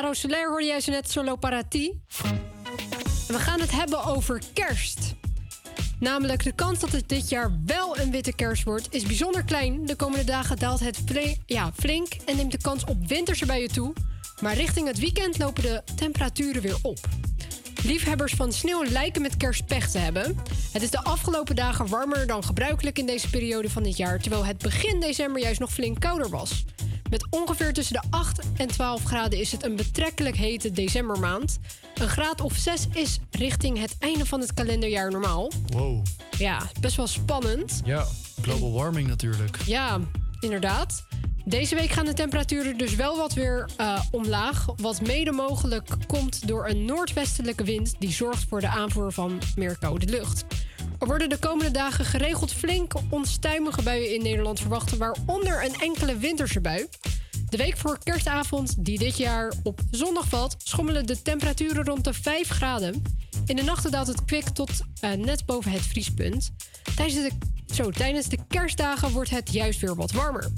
Alvaro Soler hoorde jij zo net solo para ti. En we gaan het hebben over kerst. Namelijk de kans dat het dit jaar wel een witte kerst wordt is bijzonder klein. De komende dagen daalt het fle- ja, flink en neemt de kans op winterse buien toe. Maar richting het weekend lopen de temperaturen weer op. Liefhebbers van sneeuw lijken met kerst pech te hebben. Het is de afgelopen dagen warmer dan gebruikelijk in deze periode van dit jaar, terwijl het begin december juist nog flink kouder was. Met ongeveer tussen de 8 en 12 graden is het een betrekkelijk hete decembermaand. Een graad of 6 is richting het einde van het kalenderjaar normaal. Wow. Ja, best wel spannend. Ja, global warming natuurlijk. Ja, inderdaad. Deze week gaan de temperaturen dus wel wat weer eh, omlaag. Wat mede mogelijk komt door een noordwestelijke wind die zorgt voor de aanvoer van meer koude lucht. Er worden de komende dagen geregeld flink onstuimige buien in Nederland verwacht, waaronder een enkele winterse bui. De week voor kerstavond, die dit jaar op zondag valt, schommelen de temperaturen rond de 5 graden. In de nachten daalt het kwik tot eh, net boven het vriespunt. Tijdens de, zo, tijdens de kerstdagen wordt het juist weer wat warmer.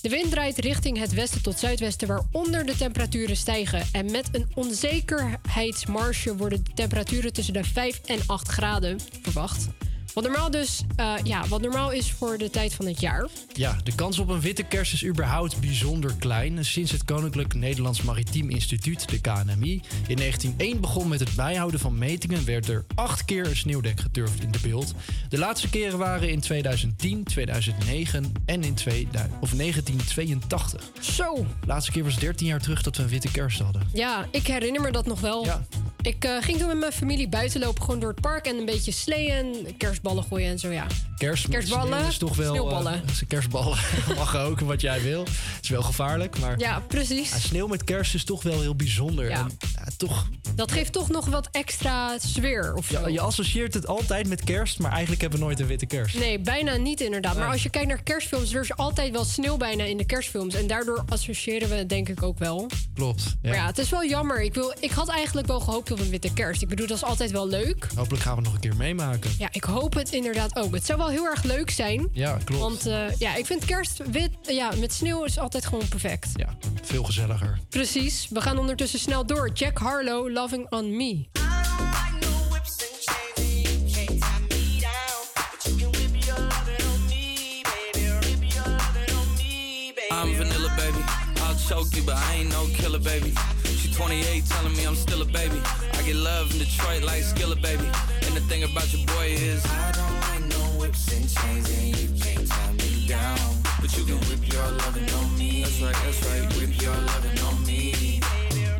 De wind draait richting het westen tot zuidwesten, waaronder de temperaturen stijgen. En met een onzekerheidsmarge worden de temperaturen tussen de 5 en 8 graden verwacht. Wat normaal dus, eh, ja, wat normaal is voor de tijd van het jaar. Ja, de kans op een witte kerst is überhaupt bijzonder klein. Sinds het Koninklijk Nederlands Maritiem Instituut, de KNMI, in 1901 begon met het bijhouden van metingen, werd er acht keer een sneeuwdek geturfd in de beeld. De laatste keren waren in 2010, 2009 en in 2000, of 1982. Zo! De laatste keer was 13 jaar terug dat we een witte kerst hadden. Ja, ik herinner me dat nog wel. Ik eh, ging toen met mijn familie buiten lopen, gewoon door het park en een beetje sleeën en kerstballen gooien en zo, ja. Kerst, Kerstballen, sneeuw is toch wel. sneeuwballen. eh, kerstballen (laughs) mag ook, wat jij wil. Het is wel gevaarlijk, maar. Ja, precies. Ja, sneeuw met kerst is toch wel heel bijzonder. Ja. En, ja, toch, Dat geeft toch nog wat extra sfeer of zo. je associeert het altijd met kerst, maar eigenlijk hebben we nooit een witte kerst. Nee, bijna niet inderdaad. Maar als je kijkt naar kerstfilms, er is altijd wel sneeuw bijna in de kerstfilms. En daardoor associëren we het denk ik ook wel. Klopt. Ja. Maar ja, het is wel jammer. Ik, wil, ik had eigenlijk wel gehoopt op een witte kerst. Ik bedoel, dat is altijd wel leuk. Hopelijk gaan we het nog een keer meemaken. Ja, ik hoop het inderdaad ook. Het zou wel heel erg leuk zijn. Ja, klopt. Want eh, ja, ik vind kerst wit, ja, met sneeuw is altijd gewoon perfect. Ja, veel gezelliger. Precies. We gaan ondertussen snel door. Jack Harlow, Loving on Me. I'm vanilla, baby. I'll choke you, but I ain't no killer, baby. She 28, telling me I'm still a baby. I get love in Detroit like Skilla, baby. And the thing about your boy is I don't like no whips and chains, and you can't tie me down. But you can whip your loving on me. That's right, that's right. Whip your loving on me.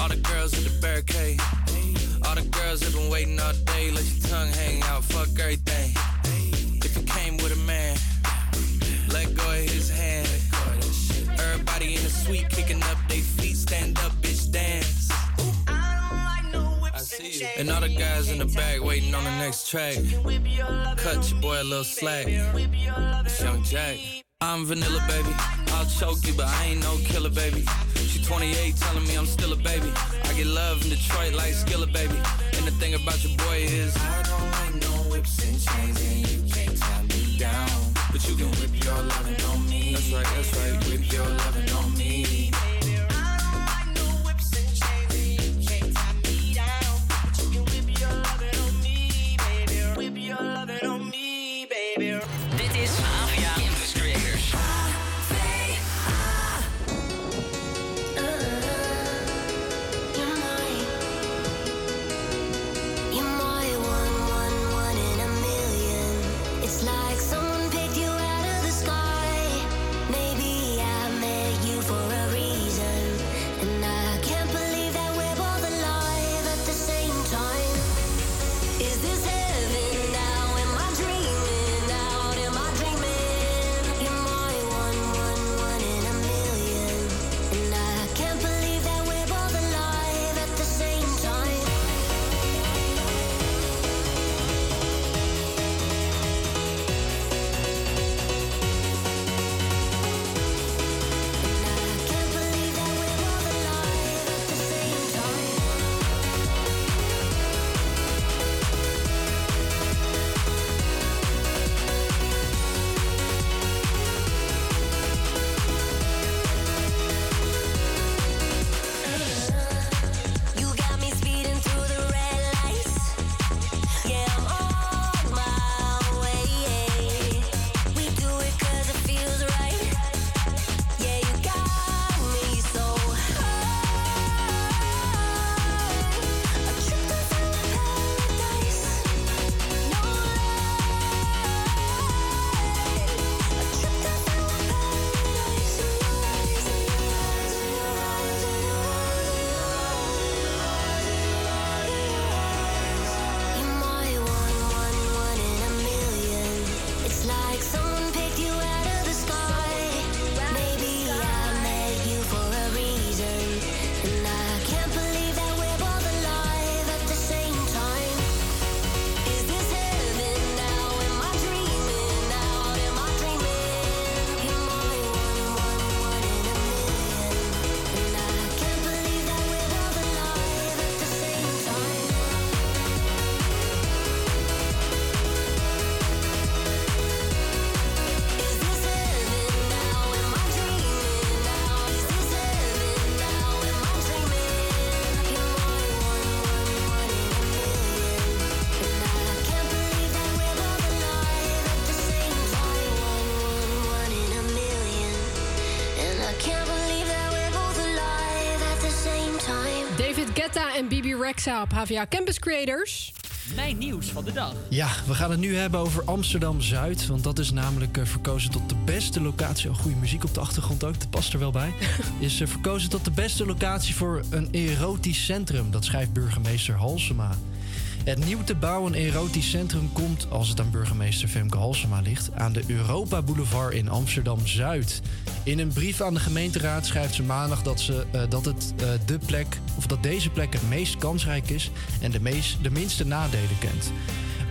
All the girls in the barricade. All the girls have been waiting all day. Let your tongue hang out. Fuck everything. If you came with a man, let go of his hand. Everybody in the suite kicking up their feet. Stand up, bitch, dance. I see you. And all the guys in the back waiting on the next track. Cut your boy a little slack. It's Young Jack. I'm vanilla, baby. I'll choke you, but I ain't no killer, baby. She 28, telling me I'm still a baby. I get love in Detroit like Skilla, baby. And the thing about your boy is I don't like no whips and chains, and you can't tie me down. But you can whip your loving on me. That's right, that's right. Whip your loving on me. Rexa op HVA Campus Creators. Mijn nieuws van de dag. Ja, we gaan het nu hebben over Amsterdam Zuid. Want dat is namelijk eh, verkozen tot de beste locatie. Oh, goede muziek op de achtergrond ook, dat past er wel bij. (laughs) Is eh, verkozen tot de beste locatie voor een erotisch centrum. Dat schrijft burgemeester Halsema. Het nieuw te bouwen erotisch centrum komt, als het aan burgemeester Femke Halsema ligt, aan de Europa Boulevard in Amsterdam Zuid. In een brief aan de gemeenteraad schrijft ze maandag dat, ze, eh, dat, het, eh, de plek, of dat deze plek het meest kansrijk is en de, meest, de minste nadelen kent.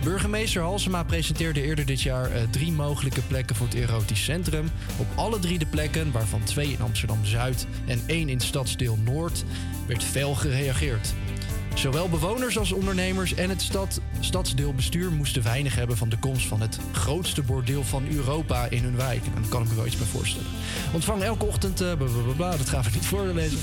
Burgemeester Halsema presenteerde eerder dit jaar eh, drie mogelijke plekken voor het erotisch centrum. Op alle drie de plekken, waarvan twee in Amsterdam Zuid en één in stadsdeel Noord, werd fel gereageerd. Zowel bewoners als ondernemers en het stad, stadsdeelbestuur moesten weinig hebben van de komst van het grootste bordeel van Europa in hun wijk. En daar kan ik me wel iets bij voorstellen. Ontvang elke ochtend, eh, blablabla, dat gaan we niet voorlezen.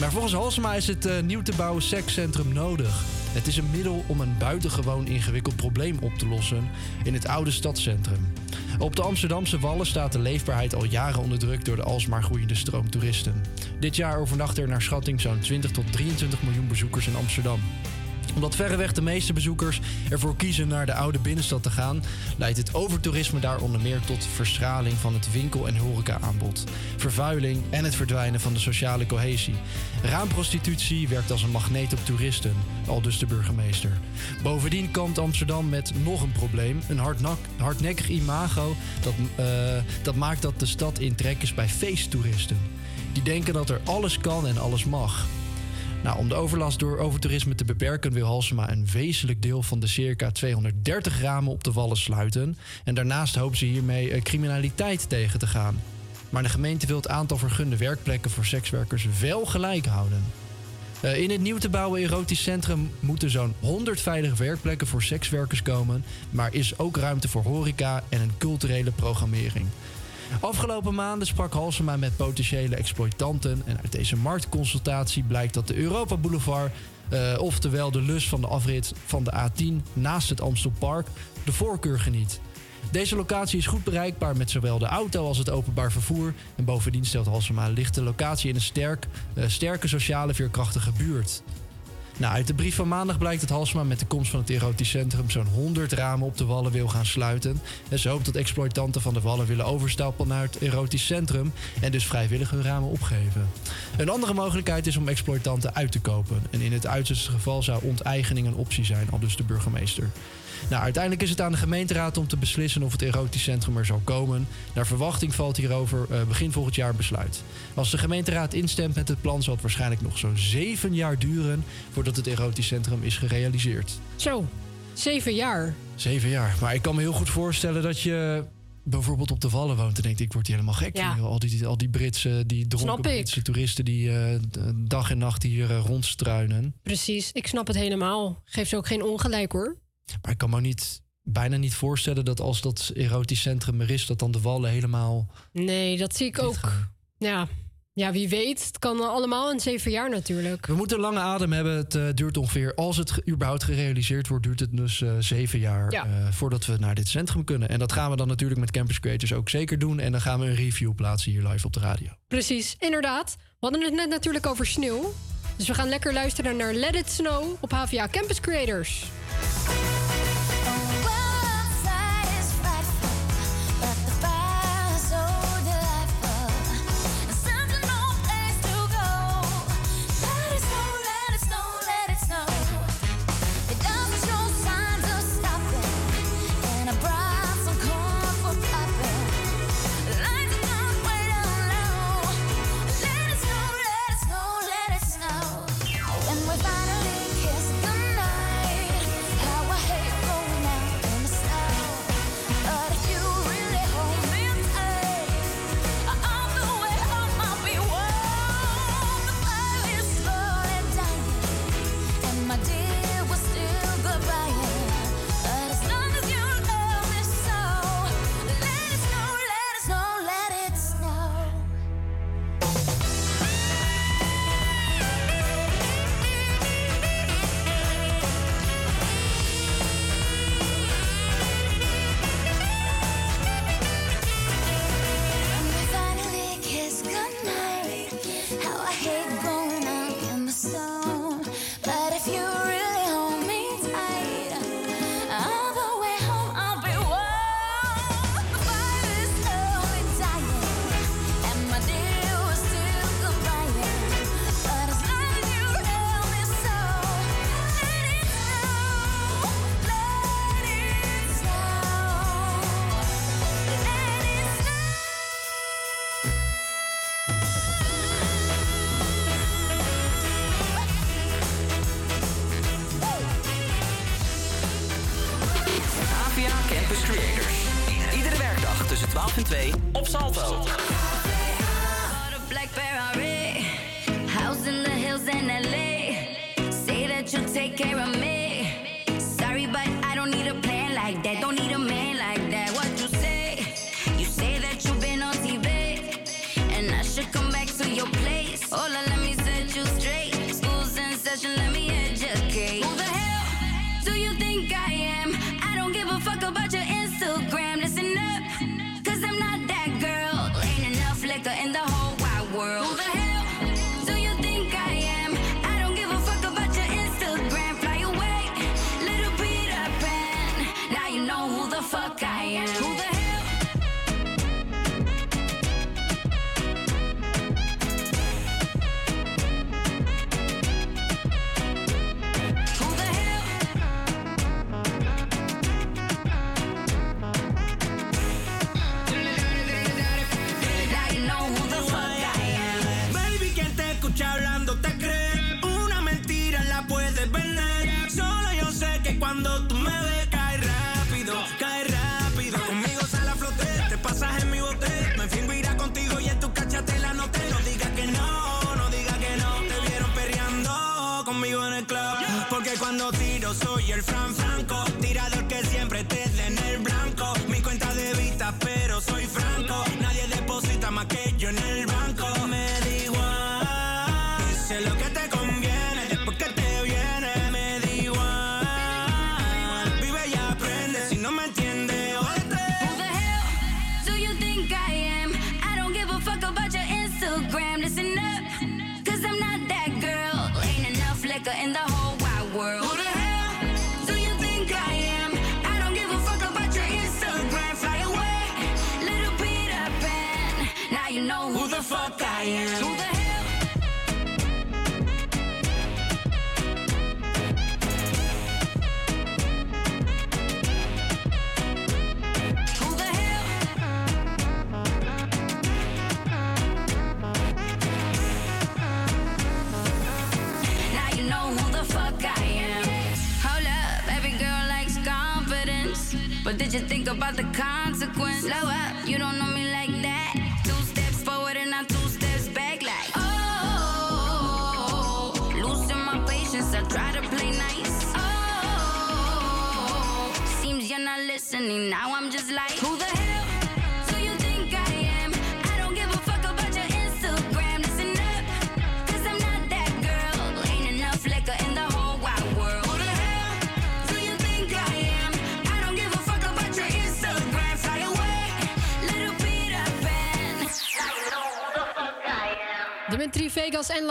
Maar volgens Halsema is het eh, nieuw te bouwen sekscentrum nodig. Het is een middel om een buitengewoon ingewikkeld probleem op te lossen in het oude stadscentrum. Op de Amsterdamse Wallen staat de leefbaarheid al jaren onder druk door de alsmaar groeiende stroom toeristen. Dit jaar overnachten er naar schatting zo'n 20 tot 23 miljoen bezoekers in Amsterdam omdat verreweg de meeste bezoekers ervoor kiezen naar de oude binnenstad te gaan, leidt het overtoerisme daar onder meer tot verschraling van het winkel- en horeca-aanbod, vervuiling en het verdwijnen van de sociale cohesie. Raamprostitutie werkt als een magneet op toeristen, al dus de burgemeester. Bovendien kampt Amsterdam met nog een probleem: een hardnak- hardnekkig imago dat, eh, dat maakt dat de stad in trek is bij feesttoeristen. Die denken dat er alles kan en alles mag. Nou, om de overlast door overtoerisme te beperken wil Halsema een wezenlijk deel van de circa 230 ramen op de wallen sluiten. En daarnaast hoopt ze hiermee eh, criminaliteit tegen te gaan. Maar de gemeente wil het aantal vergunde werkplekken voor sekswerkers wel gelijk houden. Eh, in het nieuw te bouwen erotisch centrum moeten zo'n 100 veilige werkplekken voor sekswerkers komen, maar is ook ruimte voor horeca en een culturele programmering. Afgelopen maanden sprak Halsema met potentiële exploitanten. En uit deze marktconsultatie blijkt dat de Europa Boulevard, eh, oftewel de lus van de afrit van de A10 naast het Amstelpark, de voorkeur geniet. Deze locatie is goed bereikbaar met zowel de auto als het openbaar vervoer. En bovendien stelt Halsema ligt de locatie in een sterk, eh, sterke sociale veerkrachtige buurt. Nou, uit de brief van maandag blijkt dat Halsema met de komst van het erotisch centrum zo'n 100 ramen op de wallen wil gaan sluiten. En ze hoopt dat exploitanten van de wallen willen overstappen naar het erotisch centrum en dus vrijwillig hun ramen opgeven. Een andere mogelijkheid is om exploitanten uit te kopen. En in het uiterste geval zou onteigening een optie zijn, al dus de burgemeester. Nou, uiteindelijk is het aan de gemeenteraad om te beslissen of het erotisch centrum er zal komen. Naar verwachting valt hierover eh, begin volgend jaar besluit. Als de gemeenteraad instemt met het plan, zal het waarschijnlijk nog zo'n zeven jaar duren voordat het erotisch centrum is gerealiseerd. Zo, zeven jaar. Zeven jaar. Maar ik kan me heel goed voorstellen dat je bijvoorbeeld op de Wallen woont en denkt, ik word hier helemaal gek. Ja. Al die, al die Britse, die dronken. Britse toeristen die eh, dag en nacht hier eh, rondstruinen. Precies, ik snap het helemaal. Geef ze ook geen ongelijk hoor. Maar ik kan me niet, bijna niet voorstellen dat als dat erotisch centrum er is, dat dan de Wallen helemaal... Nee, dat zie ik ook. Ja. ja, wie weet. Het kan allemaal in zeven jaar natuurlijk. We moeten lange adem hebben. Het eh, duurt ongeveer, als het überhaupt gerealiseerd wordt, duurt het dus eh, zeven jaar Ja. eh, voordat we naar dit centrum kunnen. En dat gaan we dan natuurlijk met Campus Creators ook zeker doen. En dan gaan we een review plaatsen hier live op de radio. Precies, inderdaad. We hadden het net natuurlijk over sneeuw. Dus we gaan lekker luisteren naar Let It Snow op HVA Campus Creators.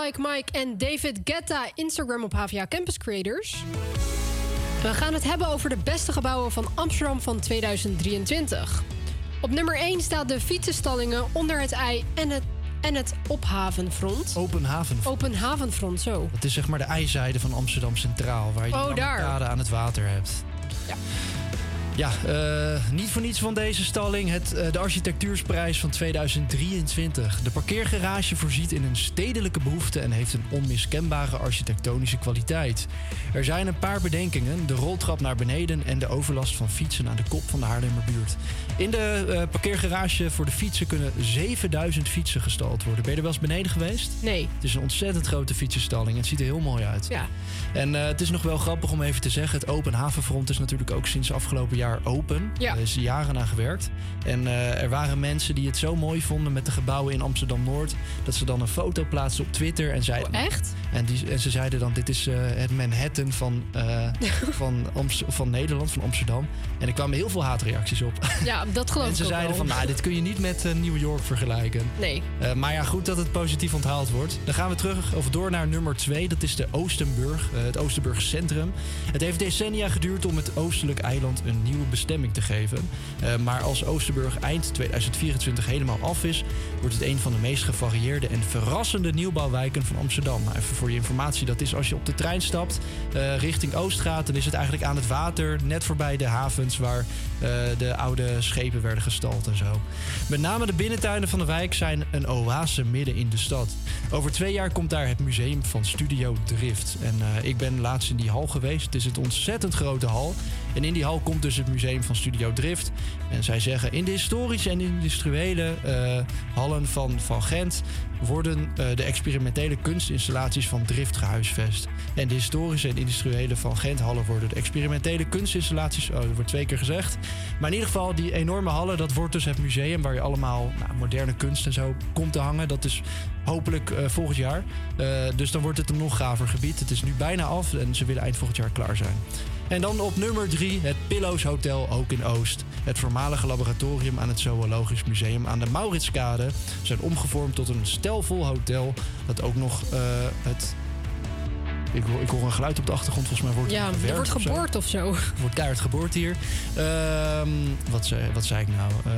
Like Mike en David Guetta. Instagram op HVA Campus Creators. We gaan het hebben over de beste gebouwen van Amsterdam van 2023. Op nummer 1 staat de fietsenstallingen onder het ei en het, en het ophavenfront. Open haven. Open havenfront, zo. Dat is zeg maar de ijzijde van Amsterdam Centraal, waar je Oh, kade aan het water hebt. Ja. Ja, eh, niet voor niets van deze stalling. Het, eh, de architectuursprijs van 2023. De parkeergarage voorziet in een stedelijke behoefte en heeft een onmiskenbare architectonische kwaliteit. Er zijn een paar bedenkingen: de roltrap naar beneden en de overlast van fietsen aan de kop van de Haarlemmerbuurt. In de eh, parkeergarage voor de fietsen kunnen 7000 fietsen gestald worden. Ben je er wel eens beneden geweest? Nee. Het is een ontzettend grote fietsenstalling. en Het ziet er heel mooi uit. Ja. En het is nog wel grappig om even te zeggen: het Open Havenfront is natuurlijk ook sinds afgelopen jaar open. Ja. Er is jaren aan gewerkt. En eh, er waren mensen die het zo mooi vonden met de gebouwen in Amsterdam Noord. dat ze dan een foto plaatsten op Twitter. En zeiden, Oh, echt? En, die, en ze zeiden dan: dit is eh, het Manhattan van, eh, (laughs) van, Amst- van Nederland, van Amsterdam. En er kwamen heel veel haatreacties op. Ja, dat geloof (laughs) en ik ze ook zeiden wel. van: nou, dit kun je niet met New York vergelijken. Nee. Maar ja, goed dat het positief onthaald wordt. Dan gaan we terug of door naar nummer 2. Dat is de Oostenburg, het Oostenburg Centrum. Het heeft decennia geduurd om het oostelijk eiland een bestemming te geven. Eh, maar als Oosterburg eind 2024 helemaal af is, wordt het een van de meest gevarieerde en verrassende nieuwbouwwijken van Amsterdam. Nou, even voor je informatie, dat is als je op de trein stapt eh, richting Oost gaat, dan is het eigenlijk aan het water, net voorbij de havens waar de oude schepen werden gestald en zo. Met name de binnentuinen van de wijk zijn een oase midden in de stad. Over twee jaar komt daar het museum van Studio Drift. En eh, ik ben laatst in die hal geweest. Het is een ontzettend grote hal. En in die hal komt dus het museum van Studio Drift. En zij zeggen in de historische en industriële eh, hallen van, van Gent worden eh, de experimentele kunstinstallaties van Drift gehuisvest. En de historische en industriële van Gent hallen worden de experimentele kunstinstallaties, oh, dat wordt twee keer gezegd. Maar in ieder geval, die enorme hallen, dat wordt dus het museum waar je allemaal nou, moderne kunst en zo komt te hangen. Dat is hopelijk eh, volgend jaar. Eh, dus dan wordt het een nog gaver gebied. Het is nu bijna af en ze willen eind volgend jaar klaar zijn. En dan op nummer drie het Pillows Hotel, ook in Oost. Het voormalige laboratorium aan het Zoologisch Museum aan de Mauritskade zijn omgevormd tot een stelvol hotel dat ook nog eh, het... Ik hoor, ik hoor een geluid op de achtergrond, volgens mij wordt Ja, er wordt of zo. geboord of zo. Wordt keihard geboord hier. Ehm, wat, zei, wat zei ik nou? Eh,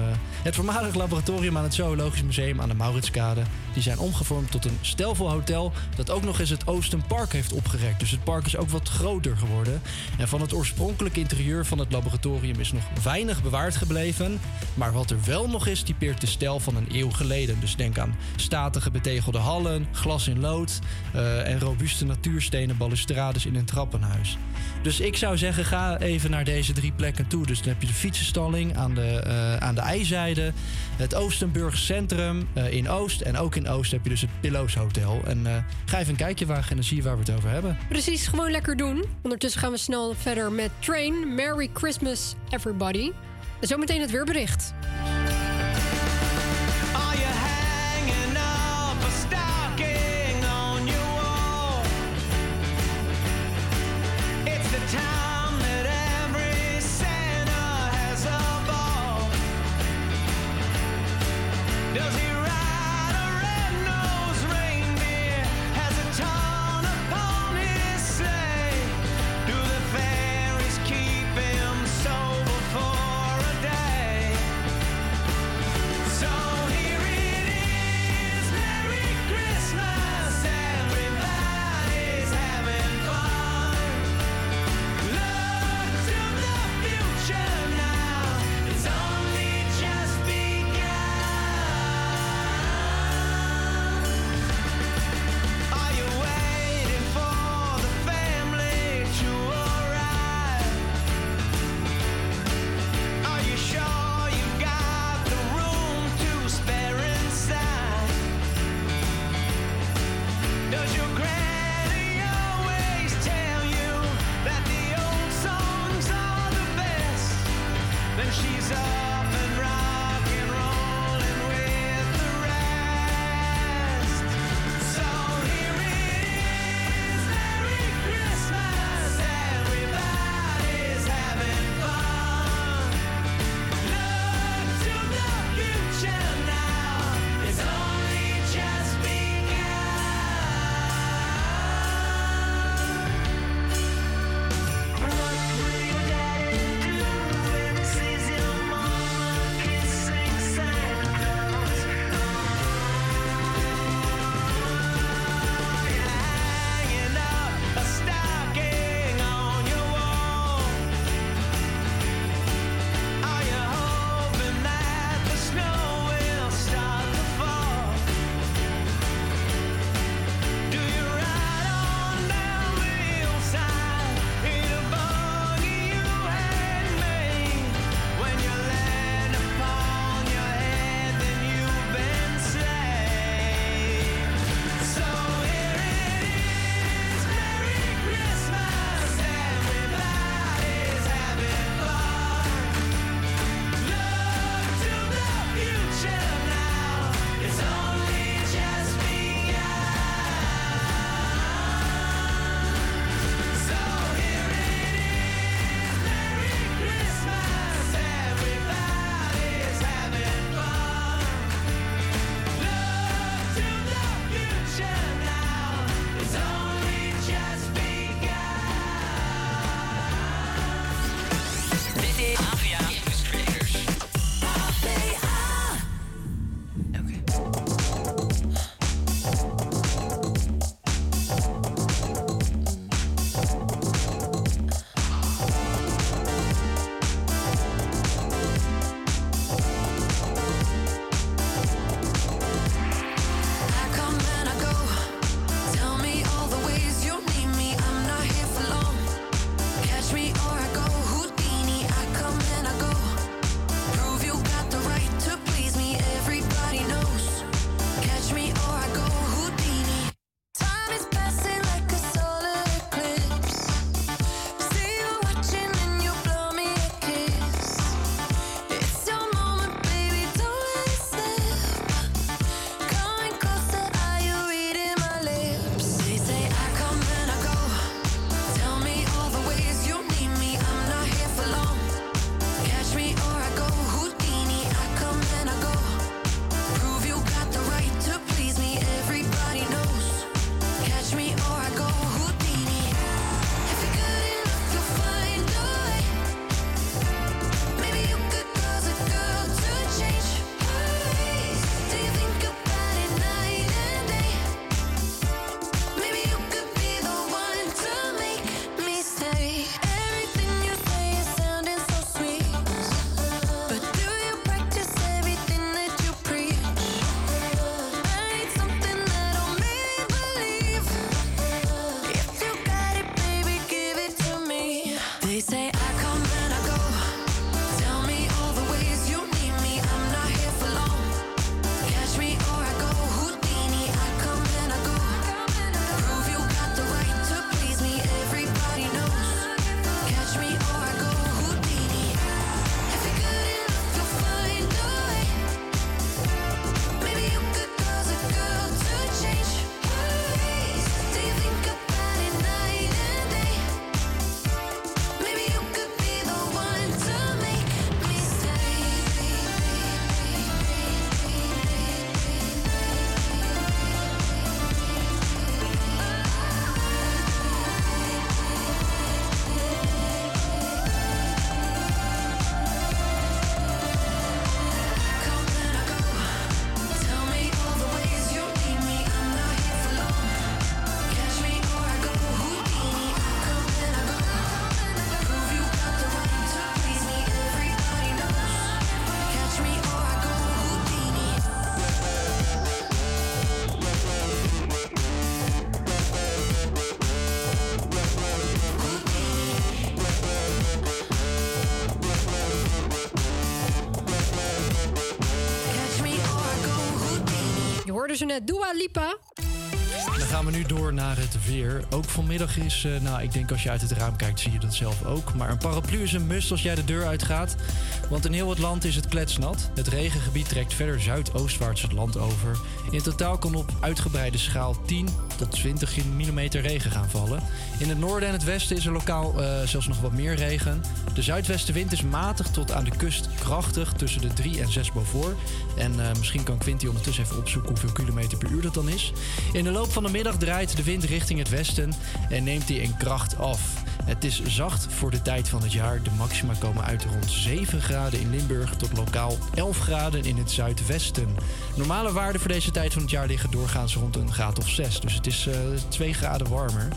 het voormalig laboratorium aan het Zoologisch Museum aan de Mauritskade. Die zijn omgevormd tot een stelvol hotel dat ook nog eens het Oosten Park heeft opgerekt. Dus het park is ook wat groter geworden. En van het oorspronkelijke interieur van het laboratorium is nog weinig bewaard gebleven. Maar wat er wel nog is, typeert de stijl van een eeuw geleden. Dus denk aan statige betegelde hallen, glas in lood eh, en robuuste natuurstenen balustrades in een trappenhuis. Dus ik zou zeggen, ga even naar deze drie plekken toe. Dus dan heb je de fietsenstalling aan de, eh, aan de ijzijde, het Oostenburg Centrum eh, in Oost en ook in Oost heb je dus het Pillows Hotel. En eh, ga even een kijkje wagen en dan zie je waar we het over hebben. Precies, gewoon lekker doen. Ondertussen gaan we snel verder met Train. Merry Christmas, everybody. En zometeen het weerbericht. Hoorden ze net Dua Lipa. Dan gaan we nu door naar het weer. Ook vanmiddag is, eh, nou, ik denk als je uit het raam kijkt, zie je dat zelf ook. Maar een paraplu is een must als jij de deur uitgaat. Want in heel het land is het kletsnat. Het regengebied trekt verder zuidoostwaarts het land over. In totaal kan op uitgebreide schaal 10 tot 20 mm regen gaan vallen. In het noorden en het westen is er lokaal eh, zelfs nog wat meer regen. De zuidwestenwind is matig tot aan de kust krachtig tussen de 3 en 6 Beaufort. En eh, misschien kan Quinty ondertussen even opzoeken hoeveel kilometer per uur dat dan is. In de loop van de middag draait de wind richting het westen en neemt die in kracht af. Het is zacht voor de tijd van het jaar. De maxima komen uit rond 7 graden in Limburg tot lokaal 11 graden in het zuidwesten. Normale waarden voor deze tijd van het jaar liggen doorgaans rond een graad of 6. Dus het is eh 2 graden warmer.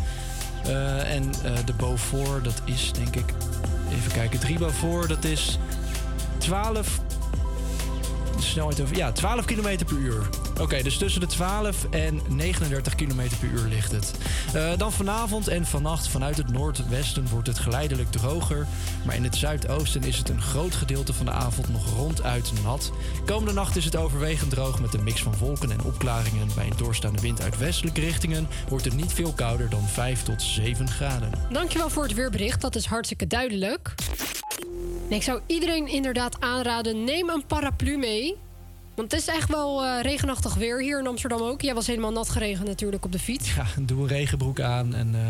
Eh, en de Beaufort, dat is denk ik... Even kijken, 3 Beaufort, dat is 12 de snelheid over. Ja, 12 km per uur. Oké, dus tussen de 12 en 39 km per uur ligt het. Eh, dan vanavond en vannacht vanuit het noordwesten wordt het geleidelijk droger. Maar in het zuidoosten is het een groot gedeelte van de avond nog ronduit nat. Komende nacht is het overwegend droog met een mix van wolken en opklaringen. Bij een doorstaande wind uit westelijke richtingen wordt het niet veel kouder dan 5 tot 7 graden. Dankjewel voor het weerbericht, dat is hartstikke duidelijk. Ik zou iedereen inderdaad aanraden, neem een paraplu mee. Want het is echt wel eh, regenachtig weer hier in Amsterdam ook. Jij was helemaal nat geregend natuurlijk op de fiets. Ja, doe een regenbroek aan en eh,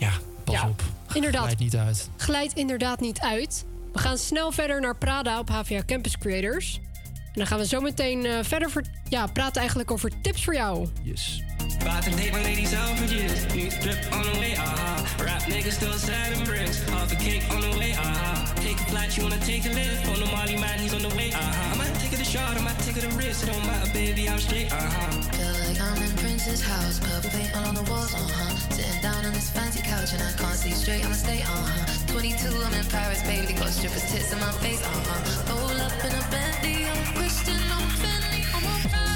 ja, pas Ja, op. inderdaad. Glijd niet uit. Glijdt inderdaad niet uit. We gaan snel verder naar Prada op HVA Campus Creators. En dan gaan we zo meteen eh, verder ver- ja, praten eigenlijk over tips voor jou. Yes. About to take my ladies out for years. New drip on the way, aha. Rap niggas still sad and bricks. Half a cake on the way, aha. Take a flight, you wanna take a lift. On the Molly man, he's on the way, aha. I might take it a shot, I might take it a risk. It don't matter, baby, I'm straight, aha. Feel like I'm in Prince's house, purple paint all on the walls, uh down on this fancy couch and I can't see straight, I'ma stay, uh huh. 22, I'm in Paris, baby, got strippers tits in my face, uh huh. Roll up in a Bentley, I'm Christian, I'm Fendi, I'm a Prada.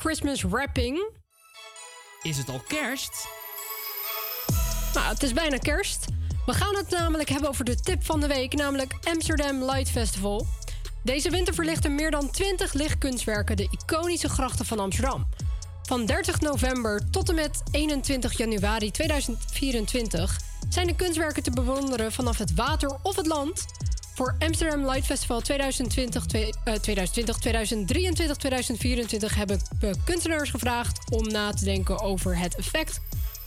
Christmas Rapping. Is het al kerst? Nou, het is bijna kerst. We gaan het namelijk hebben over de tip van de week, namelijk Amsterdam Light Festival. Deze winter verlichten meer dan 20 lichtkunstwerken de iconische grachten van Amsterdam. Van 30 november tot en met 21 januari 2024 zijn de kunstwerken te bewonderen vanaf het water of het land. Voor Amsterdam Light Festival 2020, twee- eh, 2020 2023, 2024 hebben we kunstenaars gevraagd om na te denken over het effect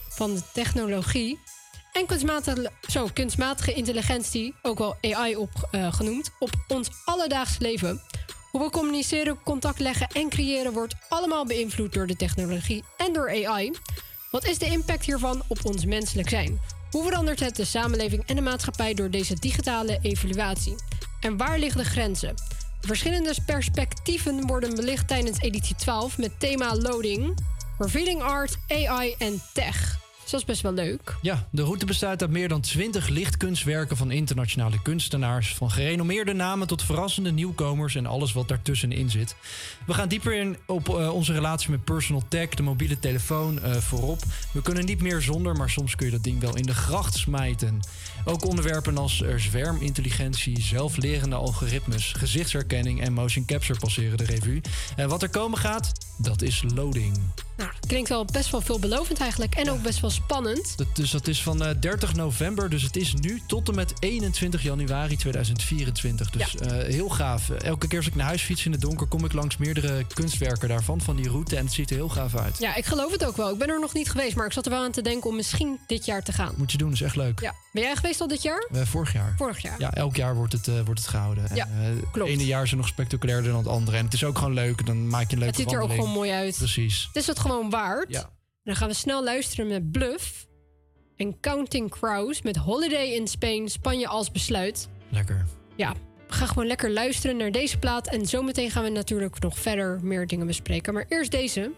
van de technologie en kunstmatige, zo, kunstmatige intelligentie, ook wel AI op, eh, genoemd, op ons alledaags leven. Hoe we communiceren, contact leggen en creëren wordt allemaal beïnvloed door de technologie en door AI. Wat is de impact hiervan op ons menselijk zijn? Hoe verandert het de samenleving en de maatschappij door deze digitale evaluatie? En waar liggen de grenzen? De verschillende perspectieven worden belicht tijdens editie 12 met thema loading, revealing art, AI en tech. Dat is best wel leuk. Ja, de route bestaat uit meer dan 20 lichtkunstwerken van internationale kunstenaars. Van gerenommeerde namen tot verrassende nieuwkomers en alles wat daartussenin zit. We gaan dieper in op eh, onze relatie met personal tech, de mobiele telefoon eh, voorop. We kunnen niet meer zonder, maar soms kun je dat ding wel in de gracht smijten. Ook onderwerpen als eh, zwermintelligentie, zelflerende algoritmes, gezichtsherkenning en motion capture passeren de revue. En wat er komen gaat, dat is loading. Nou, klinkt wel best wel veelbelovend eigenlijk. En ook best wel spannend. Dat, dus dat is van eh, 30 november, dus het is nu tot en met 21 januari 2024. Dus eh, heel gaaf. Elke keer als ik naar huis fiets in het donker, kom ik langs meerdere kunstwerken daarvan, van die route. En het ziet er heel gaaf uit. Ja, ik geloof het ook wel. Ik ben er nog niet geweest, maar ik zat er wel aan te denken om misschien dit jaar te gaan. Moet je doen, is echt leuk. Ja. Ben jij geweest al dit jaar? Eh, vorig jaar. Vorig jaar. Ja, elk jaar wordt het, eh, wordt het gehouden. Ja, en, eh, klopt. Het ene jaar is er nog spectaculairder dan het andere. En het is ook gewoon leuk. Dan maak je een leuke Het ziet er ook gewoon mooi uit. Precies. Het is het gewoon waard. Ja. Dan gaan we snel luisteren met Bluff. En Counting Crows met Holiday in Spain, Spanje als besluit. Lekker. Ja, we gaan gewoon lekker luisteren naar deze plaat. En zometeen gaan we natuurlijk nog verder meer dingen bespreken. Maar eerst deze.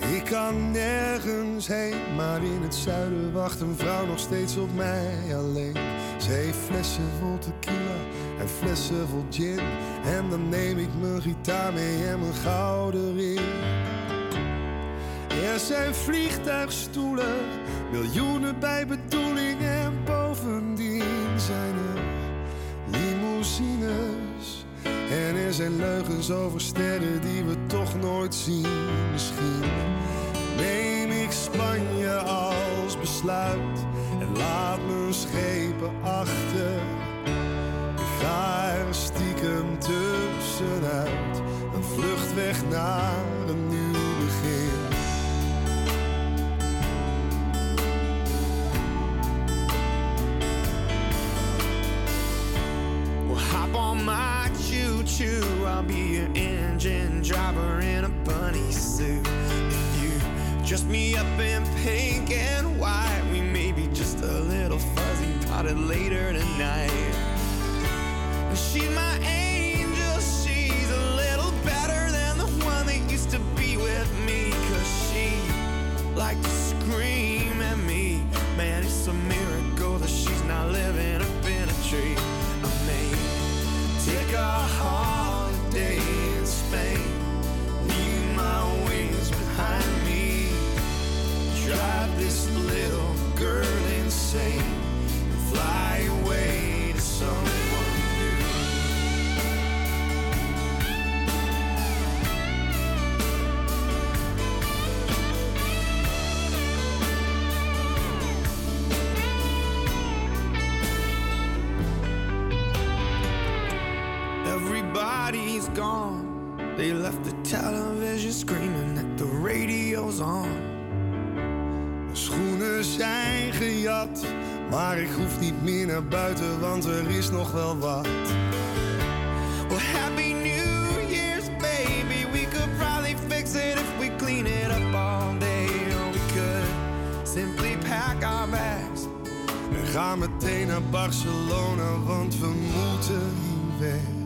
Ik kan nergens heen, maar in het zuiden wacht een vrouw nog steeds op mij alleen. Ze heeft flessen vol tequila en flessen vol gin. En dan neem ik mijn gitaar mee en mijn gouden ring. Er zijn vliegtuigstoelen, miljoenen bij bedoeling. En bovendien zijn er limousines. En er zijn leugens over sterren die we toch nooit zien. Misschien neem ik Spanje als besluit en laat mijn schepen achter. Ik ga er stiekem tussenuit, een vlucht weg naar een nieuw begin. Well, on my choo choo. I'll be your engine driver in a bunny suit. If you dress me up in pink and white, we may be just a little fuzzy potted later tonight. She's my angel, she's a little better than the one that used to be with me. Cause she liked Everybody's gone. They left the television screaming that the radio's on. Schoenen zijn gejat, maar ik hoef niet meer naar buiten, want er is nog wel wat. Well, Happy New Year's, baby. We could probably fix it if we clean it up all day. Or we could simply pack our bags. En ga meteen naar Barcelona, want we moeten hier weg.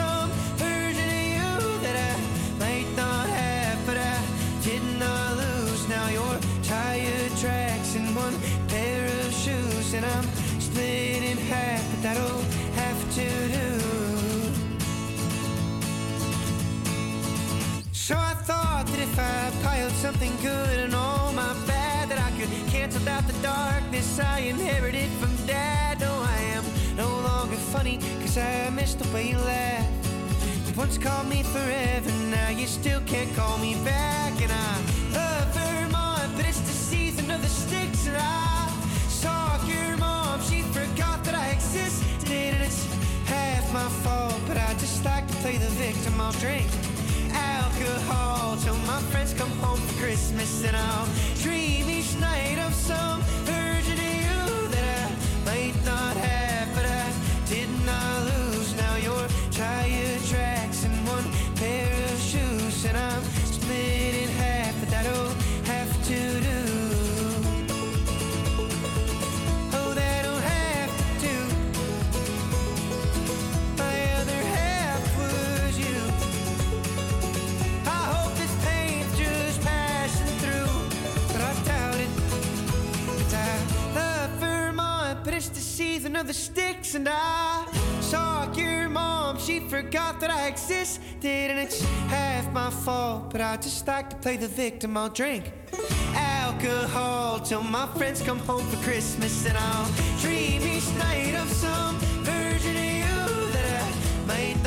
that'll have to do. So I thought that if I piled something good and all my bad, that I could cancel out the darkness I inherited from dad. No, I am no longer funny, cause I missed the way you laughed. You once called me forever, now you still can't call me back. And I play the victim. I'll drink alcohol till my friends come home for Christmas, and I'll dream each night of some of you that I might not have, of the sticks, and I saw your mom. She forgot that I existed, and it's half my fault. But I just like to play the victim. I'll drink alcohol till my friends come home for Christmas, and I'll dream each night of some version of you that I might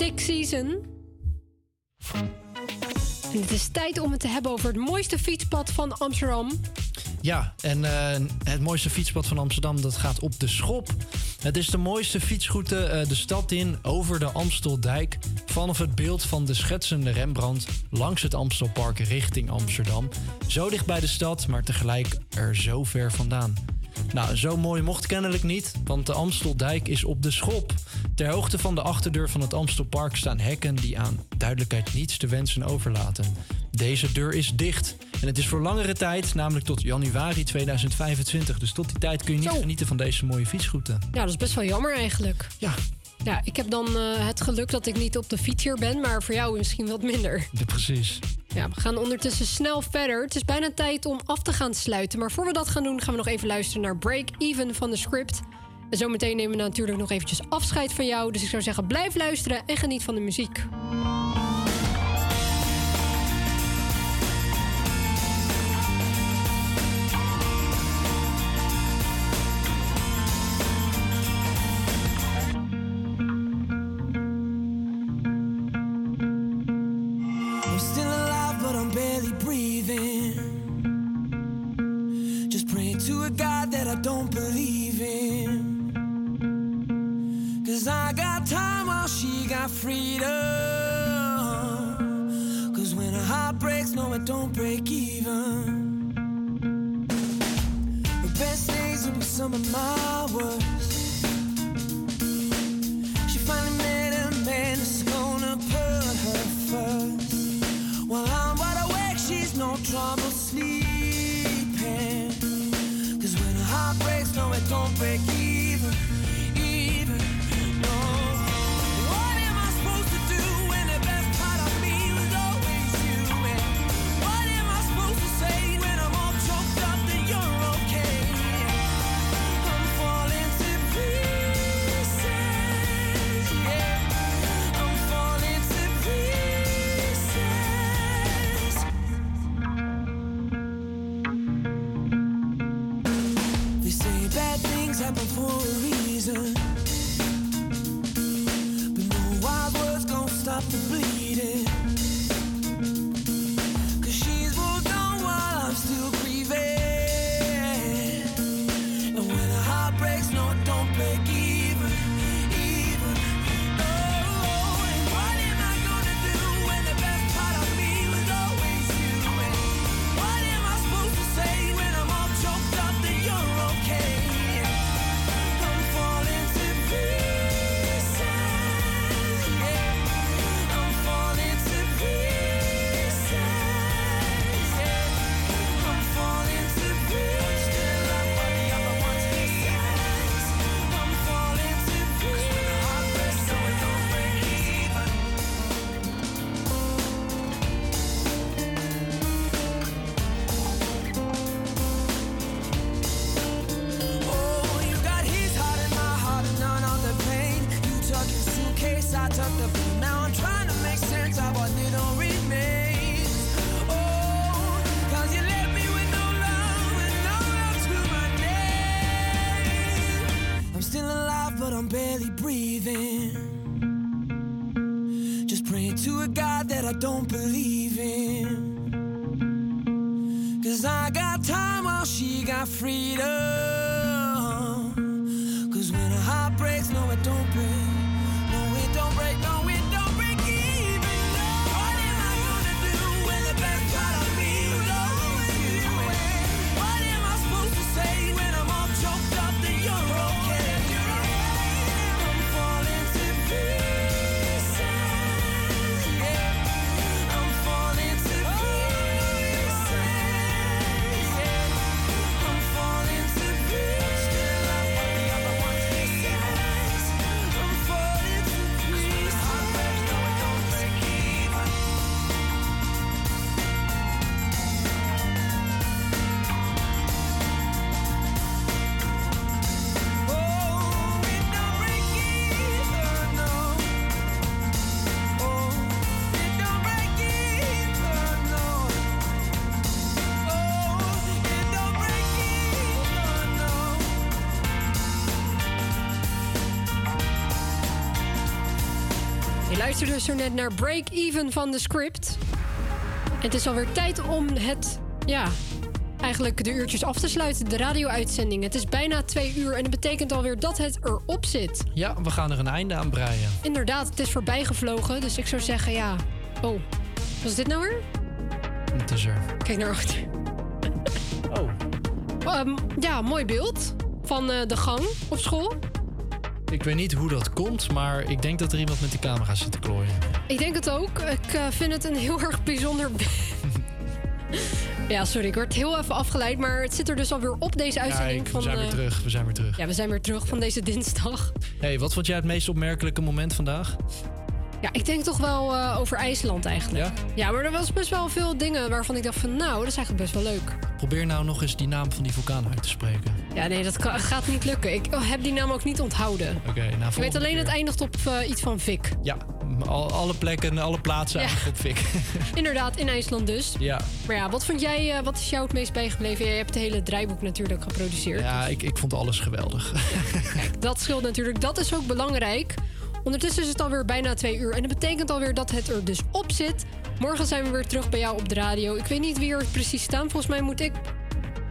Stick Season. Het is tijd om het te hebben over het mooiste fietspad van Amsterdam. Ja, en eh, het mooiste fietspad van Amsterdam dat gaat op de Schop. Het is de mooiste fietsroute eh, de stad in over de Amsteldijk. Vanaf het beeld van de schetsende Rembrandt langs het Amstelpark richting Amsterdam. Zo dicht bij de stad, maar tegelijk er zo ver vandaan. Nou, zo mooi mocht kennelijk niet, want de Amsteldijk is op de schop. Ter hoogte van de achterdeur van het Amstelpark staan hekken die aan duidelijkheid niets te wensen overlaten. Deze deur is dicht en het is voor langere tijd, namelijk tot januari 2025. Dus tot die tijd kun je niet genieten van deze mooie fietsroute. Ja, dat is best wel jammer eigenlijk. Ja. Ja, ik heb dan eh, het geluk dat ik niet op de fiets hier ben, maar voor jou misschien wat minder. Ja, precies. Ja, we gaan ondertussen snel verder. Het is bijna tijd om af te gaan sluiten. Maar voor we dat gaan doen, gaan we nog even luisteren naar Break Even van de script. En zometeen nemen we natuurlijk nog eventjes afscheid van jou. Dus ik zou zeggen, blijf luisteren en geniet van de muziek. Freedom. Luisterde zo net naar Break Even van de script. Het is alweer tijd om het, ja, eigenlijk de uurtjes af te sluiten. De radio-uitzending. Het is bijna twee uur en dat betekent alweer dat het erop zit. Ja, we gaan er een einde aan breien. Inderdaad, het is voorbij gevlogen. Dus ik zou zeggen, ja. Oh, was dit nou weer? Het is er. Kijk naar achter. (laughs) Oh. Ehm, ja, mooi beeld van eh, de gang op school. Ik weet niet hoe dat komt, maar ik denk dat er iemand met de camera zit te klooien. Ik denk het ook. Ik eh, vind het een heel erg bijzonder. (laughs) ja, sorry, ik word heel even afgeleid. Maar het zit er dus alweer op deze uitzending Kijk, van. we zijn weer terug, we zijn weer terug. Ja, we zijn weer terug van deze dinsdag. hey, wat vond jij het meest opmerkelijke moment vandaag? Ja, ik denk toch wel eh, over IJsland eigenlijk. Ja? Ja, maar er was best wel veel dingen waarvan ik dacht van... nou, dat is eigenlijk best wel leuk. Probeer nou nog eens die naam van die vulkaan uit te spreken. Ja, nee, dat kan- gaat niet lukken. Ik heb die naam ook niet onthouden. Oké, nou Ik weet alleen, keer. het eindigt op eh, iets van Vik. Ja, al, alle plekken, alle plaatsen Ja. eigenlijk op fik. (laughs) Inderdaad, in IJsland dus. ja, Maar ja, wat vond jij, eh, wat is jou het meest bijgebleven? Jij hebt het hele draaiboek natuurlijk geproduceerd. ja ik, ik vond alles geweldig. Dat scheelt natuurlijk. Dat is ook belangrijk. Ondertussen is het alweer bijna twee uur. En dat betekent alweer dat het er dus op zit. Morgen zijn we weer terug bij jou op de radio. Ik weet niet wie er precies staan. Volgens mij moet ik.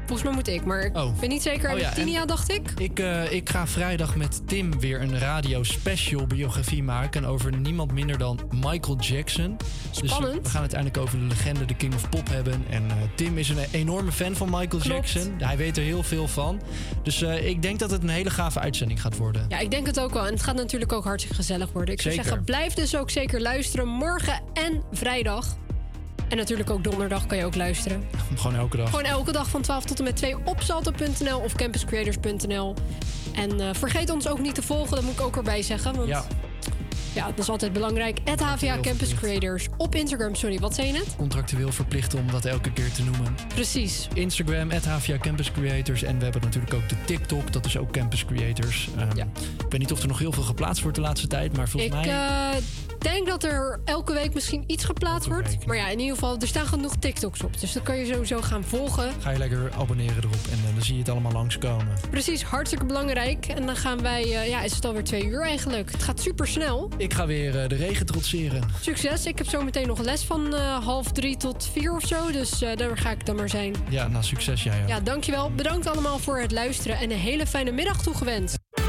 Volgens mij moet ik, maar ik Oh. ben niet zeker. Oh ja, Tinia, dacht ik. Ik, eh, ik ga vrijdag met Tim weer een radio special biografie maken over niemand minder dan Michael Jackson. Dus Spannend. we gaan het uiteindelijk over de legende, de King of Pop hebben. En eh, Tim is een enorme fan van Michael Klopt. Jackson. Hij weet er heel veel van. Dus eh, ik denk dat het een hele gave uitzending gaat worden. Ja, ik denk het ook wel. En het gaat natuurlijk ook hartstikke gezellig worden. Ik zou zeggen, blijf dus ook zeker luisteren. Morgen en vrijdag. En natuurlijk ook donderdag kan je ook luisteren. Gewoon elke dag. Gewoon elke dag van 12 tot en met 2 op salto.nl of campuscreators.nl. En eh, vergeet ons ook niet te volgen, dat moet ik ook erbij zeggen. Want Ja. ja, dat is altijd belangrijk. At HVA Campus Creators op Instagram. Sorry, wat zei je net? Contractueel verplicht om dat elke keer te noemen. Precies. Instagram, HVA Campus Creators. En we hebben natuurlijk ook de TikTok, dat is ook Campus Creators. Ehm, Ik weet niet of er nog heel veel geplaatst wordt de laatste tijd, maar volgens Ik mij... eh, denk dat er elke week misschien iets geplaatst wordt. Maar ja, in ieder geval, er staan genoeg TikToks op. Dus dat kan je sowieso gaan volgen. Ga je lekker abonneren erop en eh, dan zie je het allemaal langskomen. Precies, hartstikke belangrijk. En dan gaan wij, eh, ja, is het alweer twee uur eigenlijk. Het gaat super snel. Ik ga weer eh, de regen trotseren. Succes. Ik heb zo meteen nog les van half drie tot vier of zo. Dus daar ga ik dan maar zijn. Ja, nou succes jij ook. Ja, dankjewel. Bedankt allemaal voor het luisteren en een hele fijne middag toegewenst.